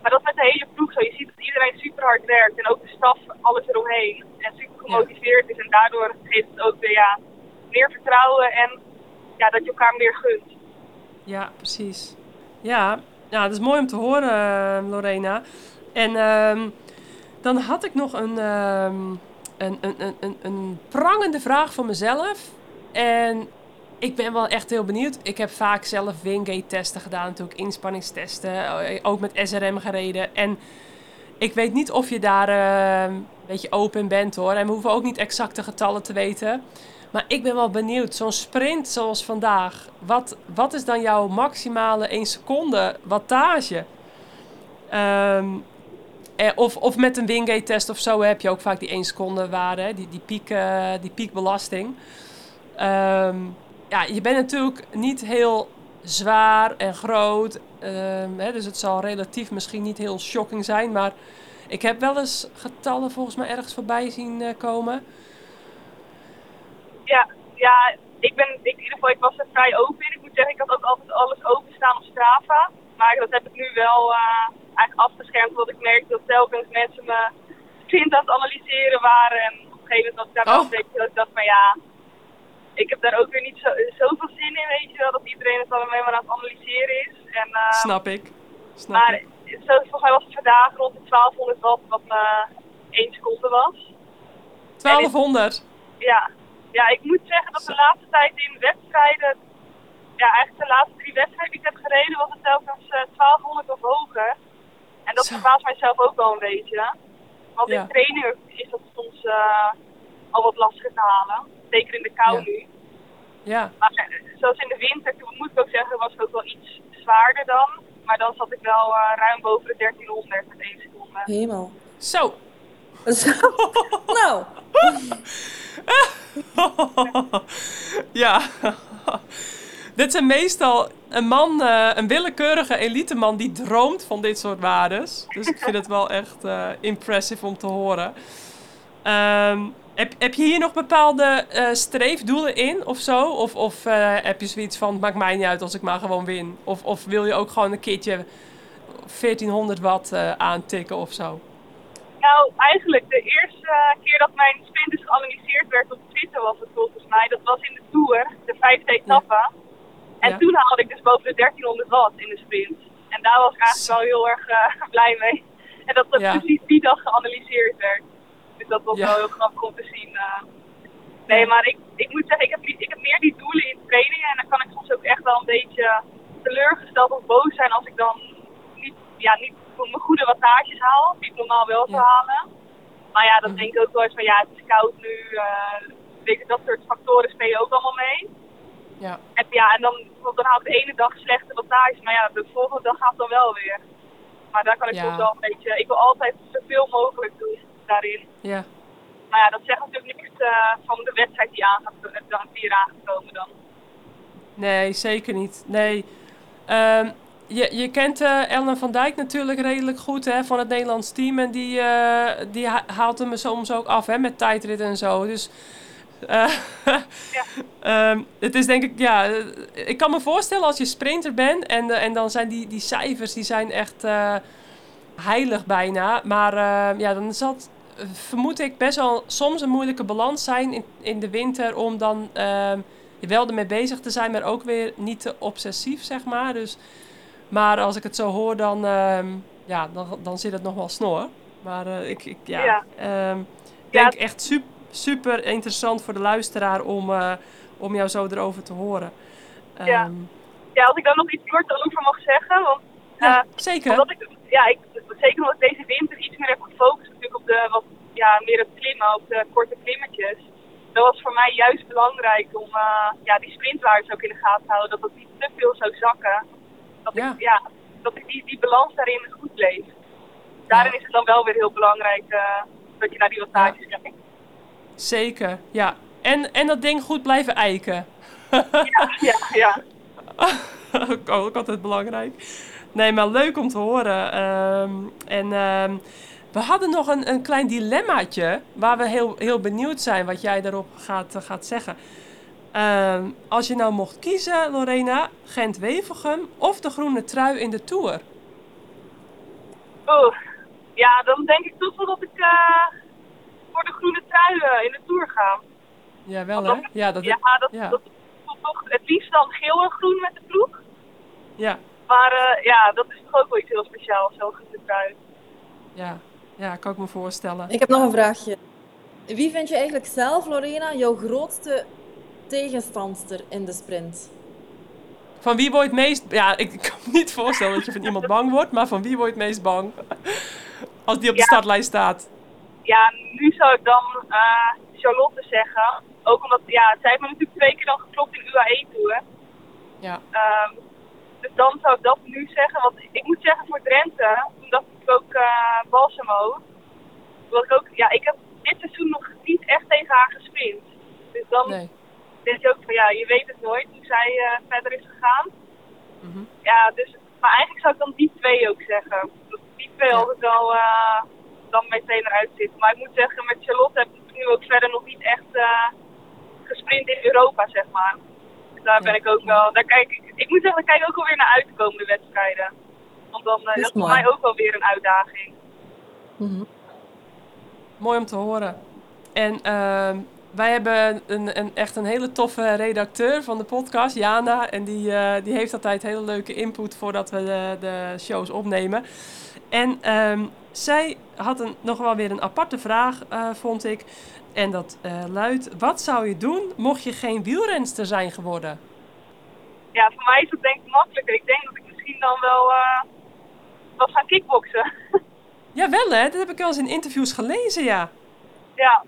maar dat met de hele ploeg zo. Je ziet dat iedereen super hard werkt en ook de staf, alles eromheen. En super gemotiveerd is. En daardoor geeft het ook weer ja, meer vertrouwen en ja, dat je elkaar meer gunt. Ja, precies. Ja, ja dat is mooi om te horen, eh, Lorena. En uh, dan had ik nog een, uh, een, een, een, een prangende vraag voor mezelf. En ik ben wel echt heel benieuwd. Ik heb vaak zelf Wingate-testen gedaan, natuurlijk inspanningstesten, eh, ook met SRM gereden. En ik weet niet of je daar uh, beetje open bent hoor. En we hoeven ook niet exacte getallen te weten. Maar ik ben wel benieuwd, zo'n sprint zoals vandaag, wat, wat is dan jouw maximale 1 seconde wattage? Um, of, of met een Wingate-test of zo heb je ook vaak die 1 seconde waarde, die, die, piek, uh, die piekbelasting. Um, ja, je bent natuurlijk niet heel zwaar en groot. Ehm, hè, dus het zal relatief misschien niet heel shocking zijn. Maar ik heb wel eens getallen volgens mij ergens voorbij zien uh, komen. Ja, ja ik, ben, ik, in ieder geval, ik was er vrij open in. Ik moet zeggen, ik had ook altijd alles openstaan op Strava. Maar dat heb ik nu wel uh, eigenlijk afgeschermd. Want ik merkte dat telkens mensen me kind aan het analyseren waren. En op een gegeven moment was ik daar oh. een beetje dat ik dacht van ja, ik heb daar ook weer niet zo, zoveel zin in, weet je wel, dat iedereen het alleen maar aan het analyseren is. En, uh, Snap ik. Snap maar ik. Zo, volgens mij was het vandaag rond de 1200 watt, wat uh, 1 seconde was. 1200? ja. ja, ik moet zeggen dat de laatste tijd in wedstrijden, ja, eigenlijk de laatste drie wedstrijden die ik heb gereden, was het telkens uh, 1200 of hoger. En dat verbaast mijzelf ook wel een beetje. Want in trainingen is dat soms uh, al wat lastiger te halen. Zeker in de kou nu. Ja. Maar eh, zoals in de winter, moet ik ook zeggen, was het ook wel iets zwaarder dan. Maar dan zat ik wel uh, ruim boven de 1300 met 1 seconde. Hemel. Zo. Zo. nou. ja. dit zijn meestal een man, uh, een willekeurige eliteman die droomt van dit soort waardes. Dus ik vind het wel echt uh, impressive om te horen. Um, heb, heb je hier nog bepaalde uh, streefdoelen in of zo? Of, of heb je zoiets van, het maakt mij niet uit als ik maar gewoon win? Of, of wil je ook gewoon een keertje 1400 watt aantikken of zo? Nou, eigenlijk de eerste keer dat mijn sprint dus geanalyseerd werd op Twitter was het volgens mij. Dat was in de Tour, de vijfde etappe. En toen haalde ik dus boven de 1300 watt in de sprint. En daar was ik eigenlijk wel heel erg uh, blij mee. En dat dat precies die dag geanalyseerd werd. Dat was wel heel grappig om te zien. Uh. Nee, maar ik, ik moet zeggen, ik heb, ik heb meer die doelen in trainingen. En dan kan ik soms ook echt wel een beetje teleurgesteld of boos zijn als ik dan niet, ja, niet mijn goede wattages haal. Die ik normaal wel zou halen. Maar ja, dan mhm. denk ik ook wel eens van ja, het is koud nu. Uh, dat soort factoren spelen ook allemaal mee. Ja. En, ja, en dan, dan haal ik de ene dag slechte wattage, maar ja, de volgende dag gaat het dan wel weer. Maar daar kan ik ja. wel een beetje, ik wil altijd zoveel mogelijk doen daarin. Ja. Maar ja, dat zegt natuurlijk niks uh, van de wedstrijd die, aan gaat, die eraan gaat dan. Nee, zeker niet. Nee. Um, je, je kent uh, Ellen van Dijk natuurlijk redelijk goed hè, van het Nederlands team. En die, uh, die haalt hem soms ook af hè, met tijdrit en zo. Dus uh, ja. um, het is denk ik, ja, ik kan me voorstellen als je sprinter bent en, en dan zijn die, die cijfers die zijn echt heilig bijna. Maar ja, dan zal het, vermoed ik, best wel soms een moeilijke balans zijn in, in de winter om dan ehm, wel ermee bezig te zijn, maar ook weer niet te obsessief, zeg maar. Dus maar als ik het zo hoor, dan, uh, ja, dan, dan zit het nog wel snor. Maar uh, ik, ik ja, ja. Um, denk echt super, super interessant voor de luisteraar om, uh, om jou zo erover te horen. Um, ja. Ehm, ja, als ik dan nog iets kort over mag zeggen. Want, ja, uh, zeker. Omdat ik, ja, ik, zeker omdat ik deze winter iets meer heb gefocust natuurlijk op de wat ja, meer het klimmen, op de korte klimmetjes. Dat was voor mij juist belangrijk om uh, ja, die sprintwaardes ook in de gaten te houden. Dat het niet te veel zou zakken. Dat, ja. Ik, ja, dat ik die, die balans daarin goed leef. Daarin is het dan wel weer heel belangrijk uh, dat je naar die wattages ja. kijkt. Zeker, ja. En, en dat ding goed blijven eiken. ja, ja, ja. ook, ook altijd belangrijk. Nee, maar leuk om te horen. Um, en um, we hadden nog een, een klein dilemmaatje waar we heel, heel benieuwd zijn wat jij daarop gaat, uh, gaat zeggen. Uh, als je nou mocht kiezen, Lorena, Gent-Wevelgem of de groene trui in de Tour? Oh, ja, dan denk ik toch wel dat ik uh, voor de groene trui uh, in de Tour ga. Ja, wel hè? ja, dat, ja, dat, ja. dat, dat, toch het liefst dan geel en groen met de ploeg. Ja. Maar uh, ja, dat is toch ook wel iets heel speciaals, zo'n trui. Ja. ja, kan ik me voorstellen. Ik heb nog een vraagje. Wie vind je eigenlijk zelf, Lorena, jouw grootste tegenstandster in de sprint? Van wie word je het meest... Ja, ik kan me niet voorstellen dat je van iemand bang wordt, maar van wie word je het meest bang? Als die op de startlijst staat. Ja, nu zou ik dan uh, Charlotte zeggen. Ook omdat, ja, zij heeft me natuurlijk twee keer dan geklopt in UAE-tour. Ja. Um, dus dan zou ik dat nu zeggen. Want ik moet zeggen, voor Drenthe, dacht ik ook uh, Balsamo. Omdat ik ook, ja, ik heb dit seizoen nog niet echt tegen haar gesprint. Dus dan nee denk je ook van ja, je weet het nooit hoe zij uh, verder is gegaan. Mm -hmm. Ja, dus, maar eigenlijk zou ik dan die twee ook zeggen. Dat die twee ja. altijd wel uh, dan meteen eruit zitten. Maar ik moet zeggen, met Charlotte heb ik nu ook verder nog niet echt gesprint in Europa, zeg maar. Daar ben ik ook wel, daar kijk ik, ik moet zeggen, ik kijk ook alweer naar uit de komende wedstrijden. Want dan uh, dat is voor mij ook wel weer een uitdaging. Mm -hmm. Mooi om te horen. En uh, wij hebben een, een, echt een hele toffe redacteur van de podcast, Jana. En die, uh, die heeft altijd hele leuke input voordat we de, de shows opnemen. En um, zij had een, nog wel weer een aparte vraag, uh, vond ik. En dat uh, luidt: Wat zou je doen mocht je geen wielrenster zijn geworden? Ja, voor mij is het denk ik makkelijker. Ik denk dat ik misschien dan wel was gaan kickboksen. ja, wel hè? Dat heb ik wel eens in interviews gelezen, ja. Ja,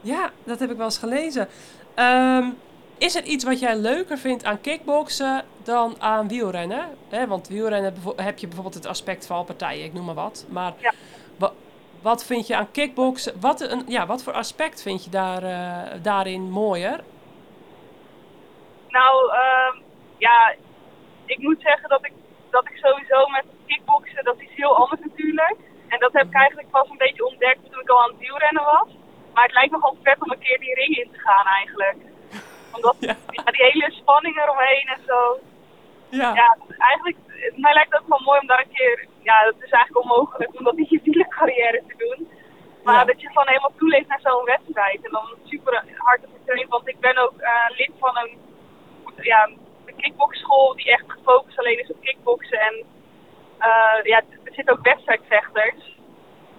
ja, dat heb ik wel eens gelezen. Um, is er iets wat jij leuker vindt aan kickboksen dan aan wielrennen? He, want wielrennen heb je bijvoorbeeld het aspect van partijen, ik noem maar wat. Maar ja. Wa wat vind je aan kickboksen? Wat, een, ja, wat voor aspect vind je daar, uh, daarin mooier? Nou, uh, ja, ik moet zeggen dat ik, dat ik sowieso met kickboksen, dat is heel anders natuurlijk. En dat heb ik eigenlijk pas een beetje ontdekt toen ik al aan het wielrennen was. Maar het lijkt nogal vet om een keer die ring in te gaan eigenlijk. Omdat ja. die hele spanning eromheen en zo. Ja. ja, eigenlijk, mij lijkt het ook wel mooi om daar een keer, ja, dat is eigenlijk onmogelijk om dat in je wielercarrière te doen. Maar dat je gewoon helemaal toeleeft naar zo'n wedstrijd. En dan super hard te trainen, want ik ben ook uh, lid van een, ja, een kickboxschool die echt gefocust alleen is op kickboksen. En uh, ja, er zitten ook wedstrijdvechters.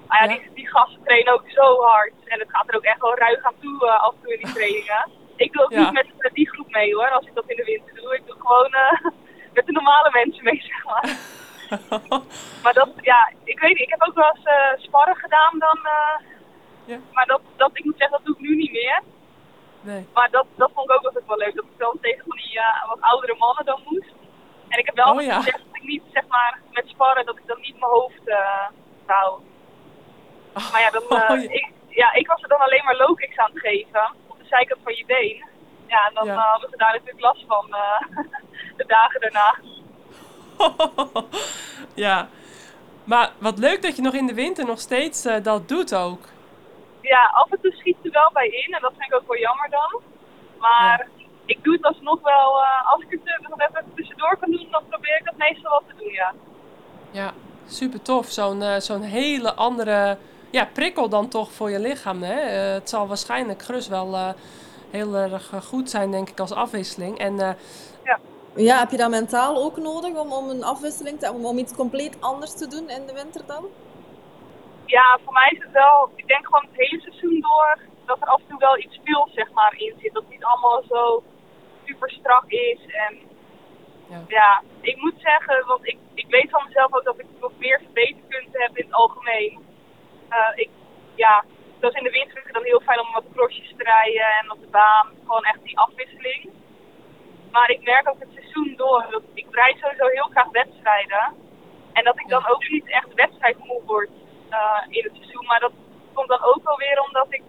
Maar ja, Die, die gasten trainen ook zo hard. En het gaat er ook echt wel ruig aan toe uh, af en toe in die trainingen. Ik doe ook niet met, met, die groep mee hoor, als ik dat in de winter doe. Ik doe gewoon met de normale mensen mee, zeg maar. maar dat, ja, ik weet niet, ik heb ook wel eens uh, sparren gedaan dan. Uh, ja. Maar dat, dat, ik moet zeggen, dat doe ik nu niet meer. Nee. Maar dat, dat vond ik ook altijd wel leuk, dat ik dan tegen van die uh, wat oudere mannen dan moest. En ik heb wel oh, ja. gezegd dat ik niet, zeg maar, met sparren, dat ik dan niet mijn hoofd hou. Oh, maar ja, dan, oh, ja. Ik, ja, ik was er dan alleen maar low aan het geven, op de zijkant van je been. Ja, en dan hadden ze daar natuurlijk last van de dagen daarna. ja, maar wat leuk dat je nog in de winter nog steeds uh, dat doet ook. Ja, af en toe schiet er wel bij in en dat vind ik ook wel jammer dan. Maar ik doe het alsnog wel, uh, als ik het nog even tussendoor kan doen, dan probeer ik het meestal wel te doen, ja. Ja, super tof. Zo'n uh, zo'n hele andere ja, prikkel dan toch voor je lichaam. Hè? het zal waarschijnlijk gerust wel heel erg goed zijn, denk ik, als afwisseling. En ja. Heb je dat mentaal ook nodig om, om een afwisseling te om, om iets compleet anders te doen in de winter dan? Ja, voor mij is het wel, ik denk gewoon het hele seizoen door dat er af en toe wel iets veel zeg maar in zit. Dat het niet allemaal zo super strak is. En ja, ja ik moet zeggen, want ik, ik weet van mezelf ook dat ik nog meer verbeterpunten heb in het algemeen. Uh, ik, ja, dat is in de winter dan heel fijn om wat crossjes te rijden en op de baan. Gewoon echt die afwisseling. Maar ik merk ook het seizoen door. Dat ik rijd sowieso heel graag wedstrijden. En dat ik dan ook niet echt wedstrijdmoe word uh, in het seizoen. Maar dat komt dan ook wel weer omdat ik...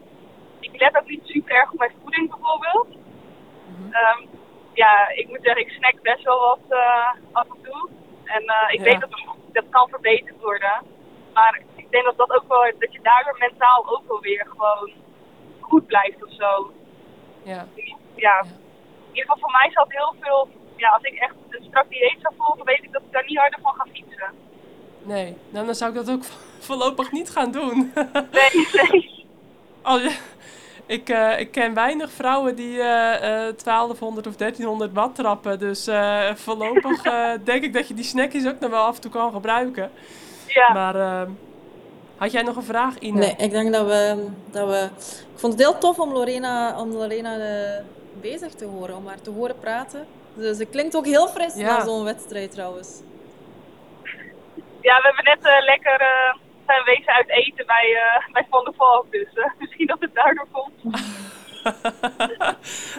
Ik let ook niet super erg op mijn voeding bijvoorbeeld. Mm -hmm. ja, ik moet zeggen, ik snack best wel wat uh, af en toe. En uh, ik ja. weet dat dat kan verbeterd worden. Maar ik denk dat dat ook wel, dat je daardoor mentaal ook wel weer gewoon goed blijft of zo. Ja. ja in ieder geval voor mij zat heel veel, ja, als ik echt een strak dieet zou volgen, weet ik dat ik daar niet harder van ga fietsen. Nee, nou, dan zou ik dat ook voorlopig niet gaan doen. nee, nee. Oh, ja. Ik, uh, ik ken weinig vrouwen die uh, uh, 1200 of 1300 watt trappen. Dus uh, voorlopig denk ik dat je die snackjes ook nog wel af en toe kan gebruiken. Ja. Maar ehm, had jij nog een vraag, Ine? Nee, ik denk dat we, dat we... Ik vond het heel tof om Lorena, om Lorena bezig te horen, om haar te horen praten. Dus het klinkt ook heel fris ja. na zo'n wedstrijd trouwens. Ja, we hebben net uh, lekker uh, zijn wezen uit eten bij, uh, bij Van der Valk. Dus misschien dat het daardoor komt.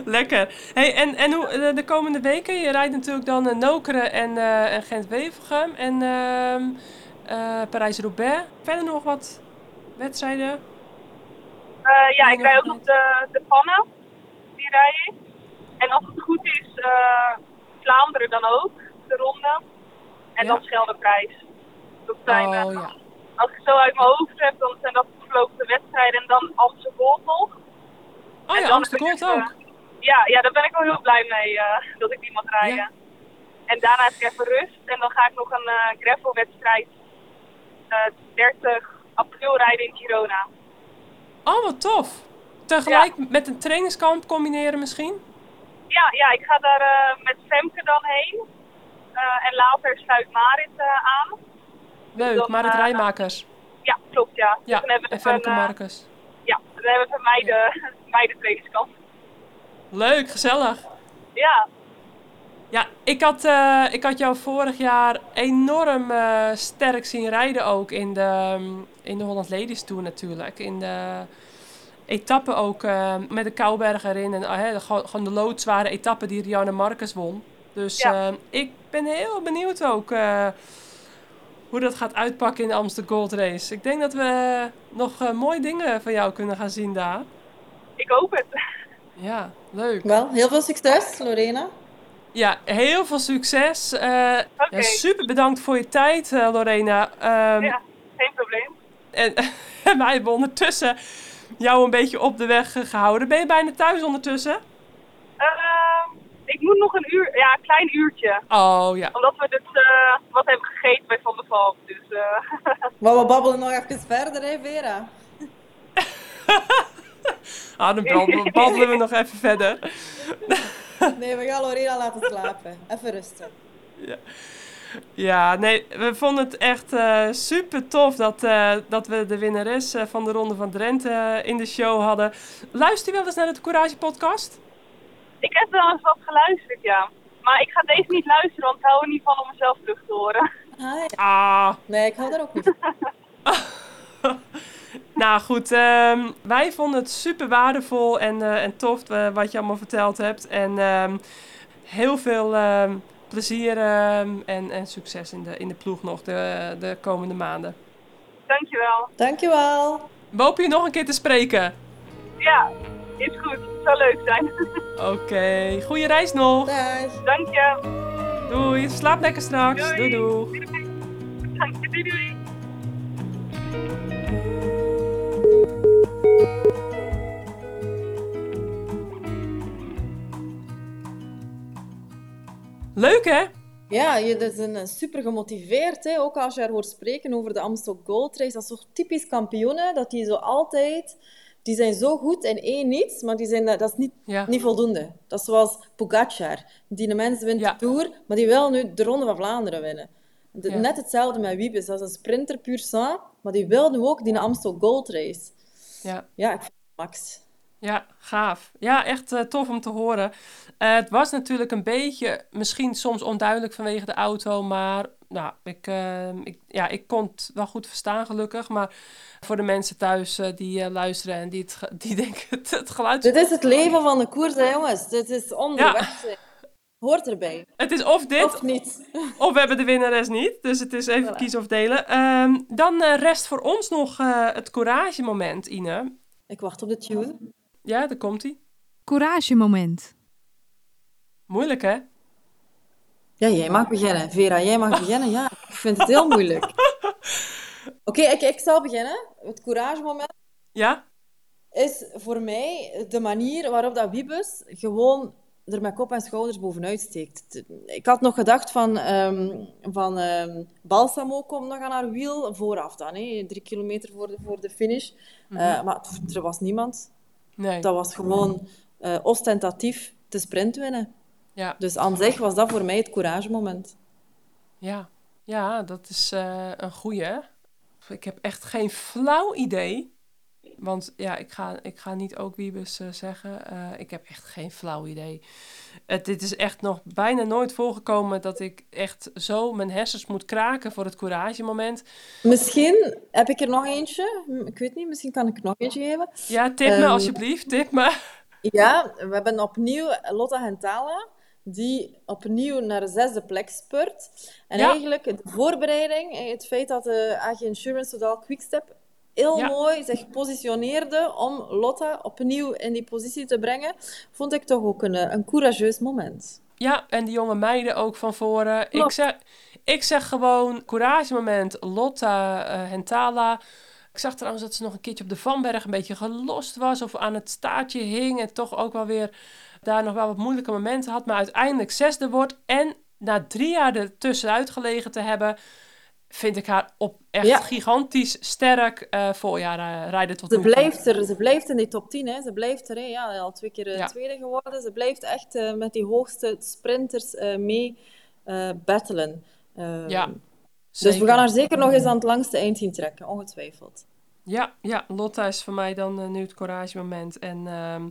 lekker. Hey, en en hoe, de komende weken, je rijdt natuurlijk dan uh, Nokeren en, en Gent-Wevelgem en ehm, Parijs-Roubaix. Verder nog wat wedstrijden? ja, ik rijd ook nog de, de pannen En als het goed is, uh, Vlaanderen dan ook, de ronde. En ja. dan Scheldeprijs. Dat zijn, oh, ja. Als ik zo uit mijn hoofd heb, dan zijn dat verlopen wedstrijden en dan Amsterdam nog. Oh ja, Amsterdam ook. Uh, ja, ja, daar ben ik wel heel blij mee dat ik die mag rijden. Ja. En daarna heb ik even rust en dan ga ik nog een uh, gravelwedstrijd 30 april rijden in Girona. Oh, wat tof! Tegelijk met een trainingskamp combineren misschien? Ja, ja ik ga daar uh, met Femke dan heen. Uh, en later sluit Marit uh, aan. Leuk, dus Marit Rijmakers. Ja, klopt ja. Ja, dan we en Femke Marcus. Ja, dan hebben we mij de, mij de trainingskamp. Leuk, gezellig. Ja. Ja, ik had, ik had jou vorig jaar enorm sterk zien rijden ook in de, in de Holland Ladies Tour natuurlijk. In de etappe ook uh, met de Kouberg erin. En uh, gewoon de loodzware etappe die Rianne Marcus won. Dus ja. uh, ik ben heel benieuwd ook hoe dat gaat uitpakken in de Amsterdam Gold Race. Ik denk dat we nog mooie dingen van jou kunnen gaan zien daar. Ik hoop het. Ja, leuk. Wel, heel veel succes, Lorena. Ja, heel veel succes. Uh, super bedankt voor je tijd, uh, Lorena. Um, ja, geen probleem. En, en wij hebben ondertussen jou een beetje op de weg gehouden. Ben je bijna thuis ondertussen? Uh, ik moet nog een uur, ja, een klein uurtje. Oh ja. Omdat we dus uh, wat hebben gegeten bij Van der Valk. Dus, maar we babbelen nog even verder, hè, Vera? ah, dan babbelen we nog even verder. nee, we gaan Lorena laten slapen. Even rusten. Ja. Ja, nee, we vonden het echt uh, super tof dat, uh, dat we de winnares uh, van de Ronde van Drenthe in de show hadden. Luister je wel eens naar de Courage podcast? Ik heb wel eens wat geluisterd, ja. Maar ik ga deze niet luisteren, want ik hou er niet van om mezelf terug te horen. Ah. Nee, ik hou er ook niet nou goed, um, wij vonden het super waardevol en, en tof wat je allemaal verteld hebt. En um, heel veel... Um, plezier ehm, en, en succes in de, in de ploeg nog de, de komende maanden. Dankjewel. Dankjewel. We hopen je nog een keer te spreken. Ja, is goed. Het zou leuk zijn. Oké, okay. goede reis nog. Dag. Dank je. Doei, slaap lekker straks. Doei. Doei, doei. Dank je, doei doei. Leuk hè? Ja, je is een super gemotiveerd. Hè? Ook als je haar hoort spreken over de Amstel Gold Race. Dat is toch typisch kampioenen, dat die zo altijd... Die zijn zo goed in één iets, maar die zijn, dat is niet, niet voldoende. Dat is zoals Pogacar. Die de mens wint de Tour, maar die wil nu de Ronde van Vlaanderen winnen. Net hetzelfde met Wiebes. Dat is een sprinter puur sang, maar die wil nu ook die Amstel Gold Race. Ja. Ja, ik vind het max. Ja, gaaf. Ja, echt uh, tof om te horen. Uh, het was natuurlijk een beetje, misschien soms onduidelijk vanwege de auto, maar nou, ik, uh, ik, ja, ik kon het wel goed verstaan gelukkig. Maar voor de mensen thuis die luisteren en die, het, die denken het, het geluid... Dit is het leven van de koers, hè, jongens. Dit is onderweg. Ja. Hoort erbij. Het is of dit, of niet. Of we hebben de winnares niet. Dus het is even voilà. kiezen of delen. Um, dan rest voor ons nog het courage moment, Ine. Ik wacht op de tune. Ja, daar komt hij. Courage moment. Moeilijk, hè? Ja, jij mag beginnen. Vera, jij mag beginnen. Ja, ik vind het heel moeilijk. Oké, okay, ik, ik zal beginnen. Het courage moment. Ja? Is voor mij de manier waarop dat Wiebus gewoon er met kop en schouders bovenuit steekt. Ik had nog gedacht van, um, van um, Balsamo komt nog aan haar wiel vooraf dan. Hè, drie kilometer voor de, voor de finish. Mm -hmm. uh, maar er was niemand. Nee. Dat was gewoon uh, ostentatief de sprint winnen. Ja. Dus aan zich was dat voor mij het couragemoment. Ja, ja dat is uh, een goeie. Ik heb echt geen flauw idee. Want ja, ik ga, ik ga niet ook Wiebes uh, zeggen. Uh, ik heb echt geen flauw idee. Het, dit is echt nog bijna nooit voorgekomen dat ik echt zo mijn hersens moet kraken voor het couragemoment. Misschien heb ik er nog eentje. Ik weet niet, misschien kan ik er nog eentje geven. Ja, tip me um, alsjeblieft, tip me. Ja, we hebben opnieuw Lotta Hentala die opnieuw naar de zesde plek spurt. En ja. eigenlijk de voorbereiding, het feit dat de AG Insurance Total Quickstep heel ja. mooi zich positioneerde om Lotta opnieuw in die positie te brengen, vond ik toch ook een, een courageus moment. Ja, en die jonge meiden ook van voren. Ik zeg, ik zeg gewoon courage moment, Lotta uh, Hentala. Ik zag trouwens dat ze nog een keertje op de Vanberg een beetje gelost was of aan het staartje hing en toch ook wel weer daar nog wel wat moeilijke momenten had, maar uiteindelijk zesde wordt en na drie jaar ertussenuit gelegen te hebben, vind ik haar op echt ja. gigantisch sterk uh, voorjaar uh, rijden tot ze blijft er, Ze blijft in die top 10, hè. ze blijft er. Ja, al twee keer ja. tweede geworden. Ze blijft echt met die hoogste sprinters mee battelen. Ehm, ja, dus we gaan haar zeker nog eens aan het langste eind zien trekken, ongetwijfeld. Ja, ja Lotta is voor mij dan nu het courage moment. En ehm,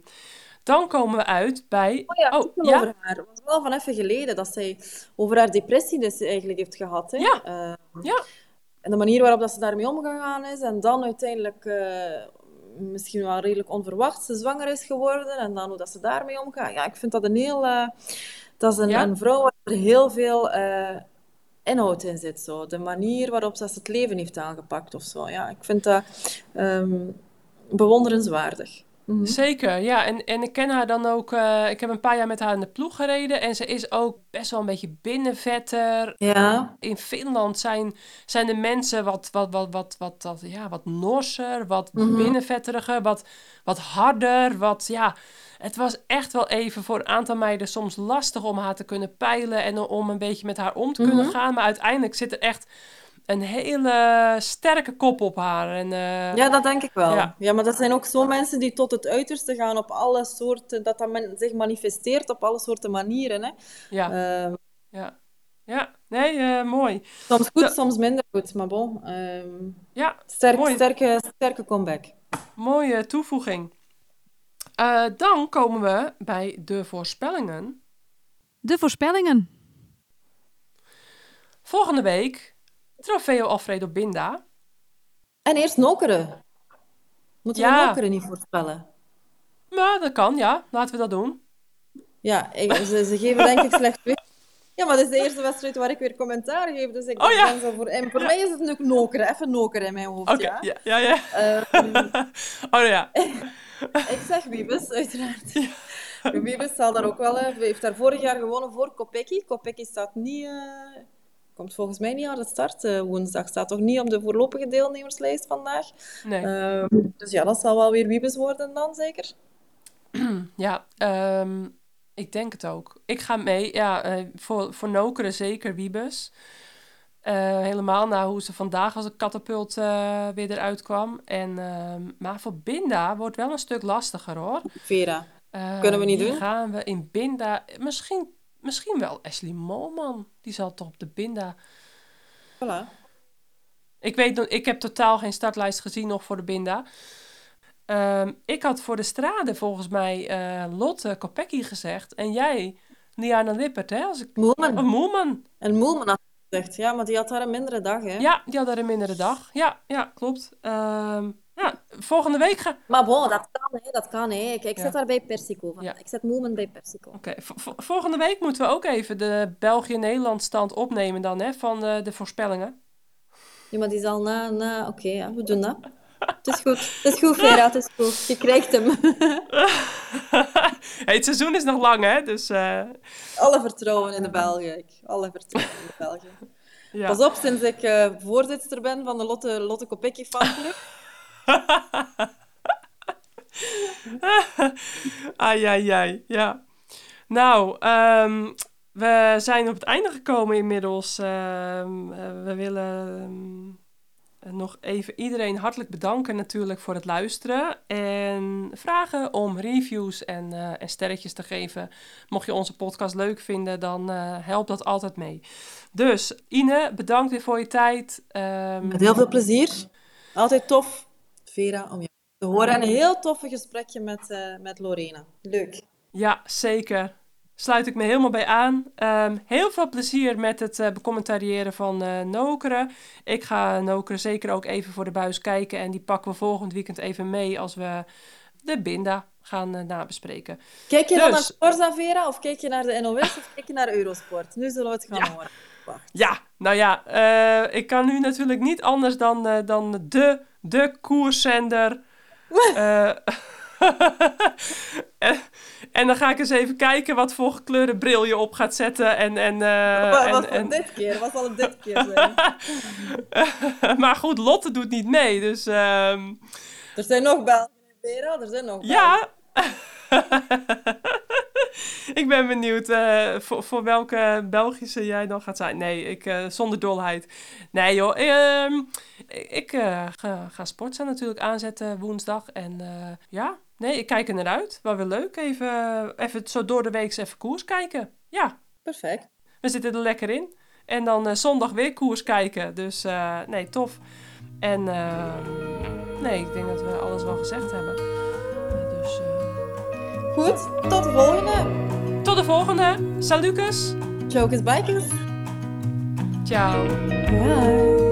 dan komen we uit bij... Oh ja, oh, ja? over haar. Het was wel van even geleden dat zij over haar depressie dus eigenlijk heeft gehad. Hè? Ja. Uh, ja. En de manier waarop dat ze daarmee omgegaan is. En dan uiteindelijk uh, misschien wel redelijk onverwacht ze zwanger is geworden. En dan hoe dat ze daarmee omgaat. Ja, ik vind dat een heel... Uh, dat is een, ja. een vrouw waar er heel veel inhoud in zit. Zo. De manier waarop ze het leven heeft aangepakt of zo. Ja, ik vind dat um, bewonderenswaardig. Mhm. Zeker, ja. En, en ik ken haar dan ook... Uh, ik heb een paar jaar met haar in de ploeg gereden. En ze is ook best wel een beetje binnenvetter. Ja. In Finland zijn, zijn de mensen wat, wat, wat, wat, wat, wat, ja, wat norser, wat mm binnenvetteriger, wat, wat harder, wat... Ja, het was echt wel even voor een aantal meiden soms lastig om haar te kunnen peilen... en om een beetje met haar om te kunnen mhm. gaan. Maar uiteindelijk zit er echt een hele sterke kop op haar. En, uh, ja, dat denk ik wel. Ja. ja. maar dat zijn ook zo mensen die tot het uiterste gaan op alle soorten, dat dat men zich manifesteert op alle soorten manieren. Hè. Ja. Uh, ja. Ja, nee, uh, mooi. Soms goed, soms minder goed, maar bon. Uh, ja, sterk, mooi. Sterke, sterke comeback. Mooie toevoeging. Uh, dan komen we bij de voorspellingen. De voorspellingen. Volgende week Trofeo Alfredo Binda. En eerst Nokeren. Moeten ja. we Nokeren niet voorspellen? Maar dat kan, ja. Laten we dat doen. Ja, ze, ze, geven denk ik slecht weg. Ja, maar dit is de eerste wedstrijd waar ik weer commentaar geef. Dus ik oh, ja. ben zo voor... En voor mij is het nu Nokeren. Even Nokeren in mijn hoofd, okay, ja. ja. Ja, ja. Um, oh ja. ik zeg Wiebes, uiteraard. Wiebes zal daar ook wel... heeft daar vorig jaar gewonnen voor Kopecky. Kopecky staat niet... Uh, komt volgens mij niet aan de start uh, woensdag. Staat toch niet op de voorlopige deelnemerslijst vandaag. Nee. Uh, dus ja, dat zal wel weer Wiebes worden dan, zeker? ja, um, ik denk het ook. Ik ga mee. Ja, uh, voor, voor Nokeren zeker Wiebes. helemaal na hoe ze vandaag als een katapult weer eruit kwam. En, ehm, maar voor Binda wordt wel een stuk lastiger hoor. Vera, kunnen we niet doen? gaan we in Binda... Misschien Misschien wel Ashley Molman. Die zal toch op de Binda. Voilà. Ik weet ik heb totaal geen startlijst gezien nog voor de Binda. Ehm, ik had voor de strade volgens mij uh, Lotte Kopecky gezegd. En jij, Liana Lippert, hè? Als ik... Moelman. Oh, Moelman. En Moelman had gezegd, ja, maar die had daar een mindere dag, hè? Ja, die had daar een mindere dag. Ja, ja klopt. Um, ja, volgende week gaan. Maar bon, dat kan, hè, dat kan. Hè. Ik, ik zet daar bij Persico. Van. Ja. Ik zet Moment bij Persico. Oké, volgende week moeten we ook even de België-Nederland stand opnemen dan, hè, van de, de voorspellingen. Ja, maar die zal na... na... Oké, ja, we doen dat. Het is goed. Het is goed, Vera. Het is goed. Je krijgt hem. hey, het seizoen is nog lang, hè? Dus, uh... Alle vertrouwen in de Belgen. Alle vertrouwen in de Belgen. Ja. Pas op, sinds ik uh, voorzitter ben van de Lotte, Lotte Kopecky fanclub... ai, ai, ai, ja. Nou, ehm, we zijn op het einde gekomen inmiddels. Ehm, eh, we willen ehm, nog even iedereen hartelijk bedanken natuurlijk voor het luisteren. En vragen om reviews en, uh, en sterretjes te geven. Mocht je onze podcast leuk vinden, dan uh, helpt dat altijd mee. Dus Ine, bedankt weer voor je tijd. Met heel veel plezier. Altijd tof Vera, om je te horen. En een heel toffe gesprekje met, uh, met Lorena. Leuk. Ja, zeker. Sluit ik me helemaal bij aan. Um, heel veel plezier met het uh, becommentariëren van uh, Nokeren. Ik ga Nokeren zeker ook even voor de buis kijken. En die pakken we volgend weekend even mee als we de Binda gaan uh, nabespreken. Kijk je dan naar dus- Sporza Vera of kijk je naar de NOS of kijk je naar Eurosport? Nu zullen we het gaan horen. Wacht. Ja, nou ja, ik kan nu natuurlijk niet anders dan, dan de de koerszender. uh, en, dan ga ik eens even kijken wat voor gekleurde bril je op gaat zetten. En, en, uh, wat, wat en, dit keer? Wat zal het dit keer zijn? maar goed, Lotte doet niet mee, dus... Um... Er zijn nog Vera, er zijn nog Ja! ik ben benieuwd uh, voor, voor welke Belgische jij dan gaat zijn. Nee, ik, uh, zonder dolheid. Nee joh, uh, ik uh, ga, ga Sportza natuurlijk aanzetten woensdag. En ja, nee, ik kijk er naar uit. Wel weer leuk. Even, even zo door de week even koers kijken. Ja. Perfect. We zitten er lekker in. En dan zondag weer koers kijken. Dus nee, tof. En nee, ik denk dat we alles wel gezegd hebben. Dus... Goed, tot de volgende. Tot de volgende. Salutjes. Jokers Bikers. Ciao. Bye.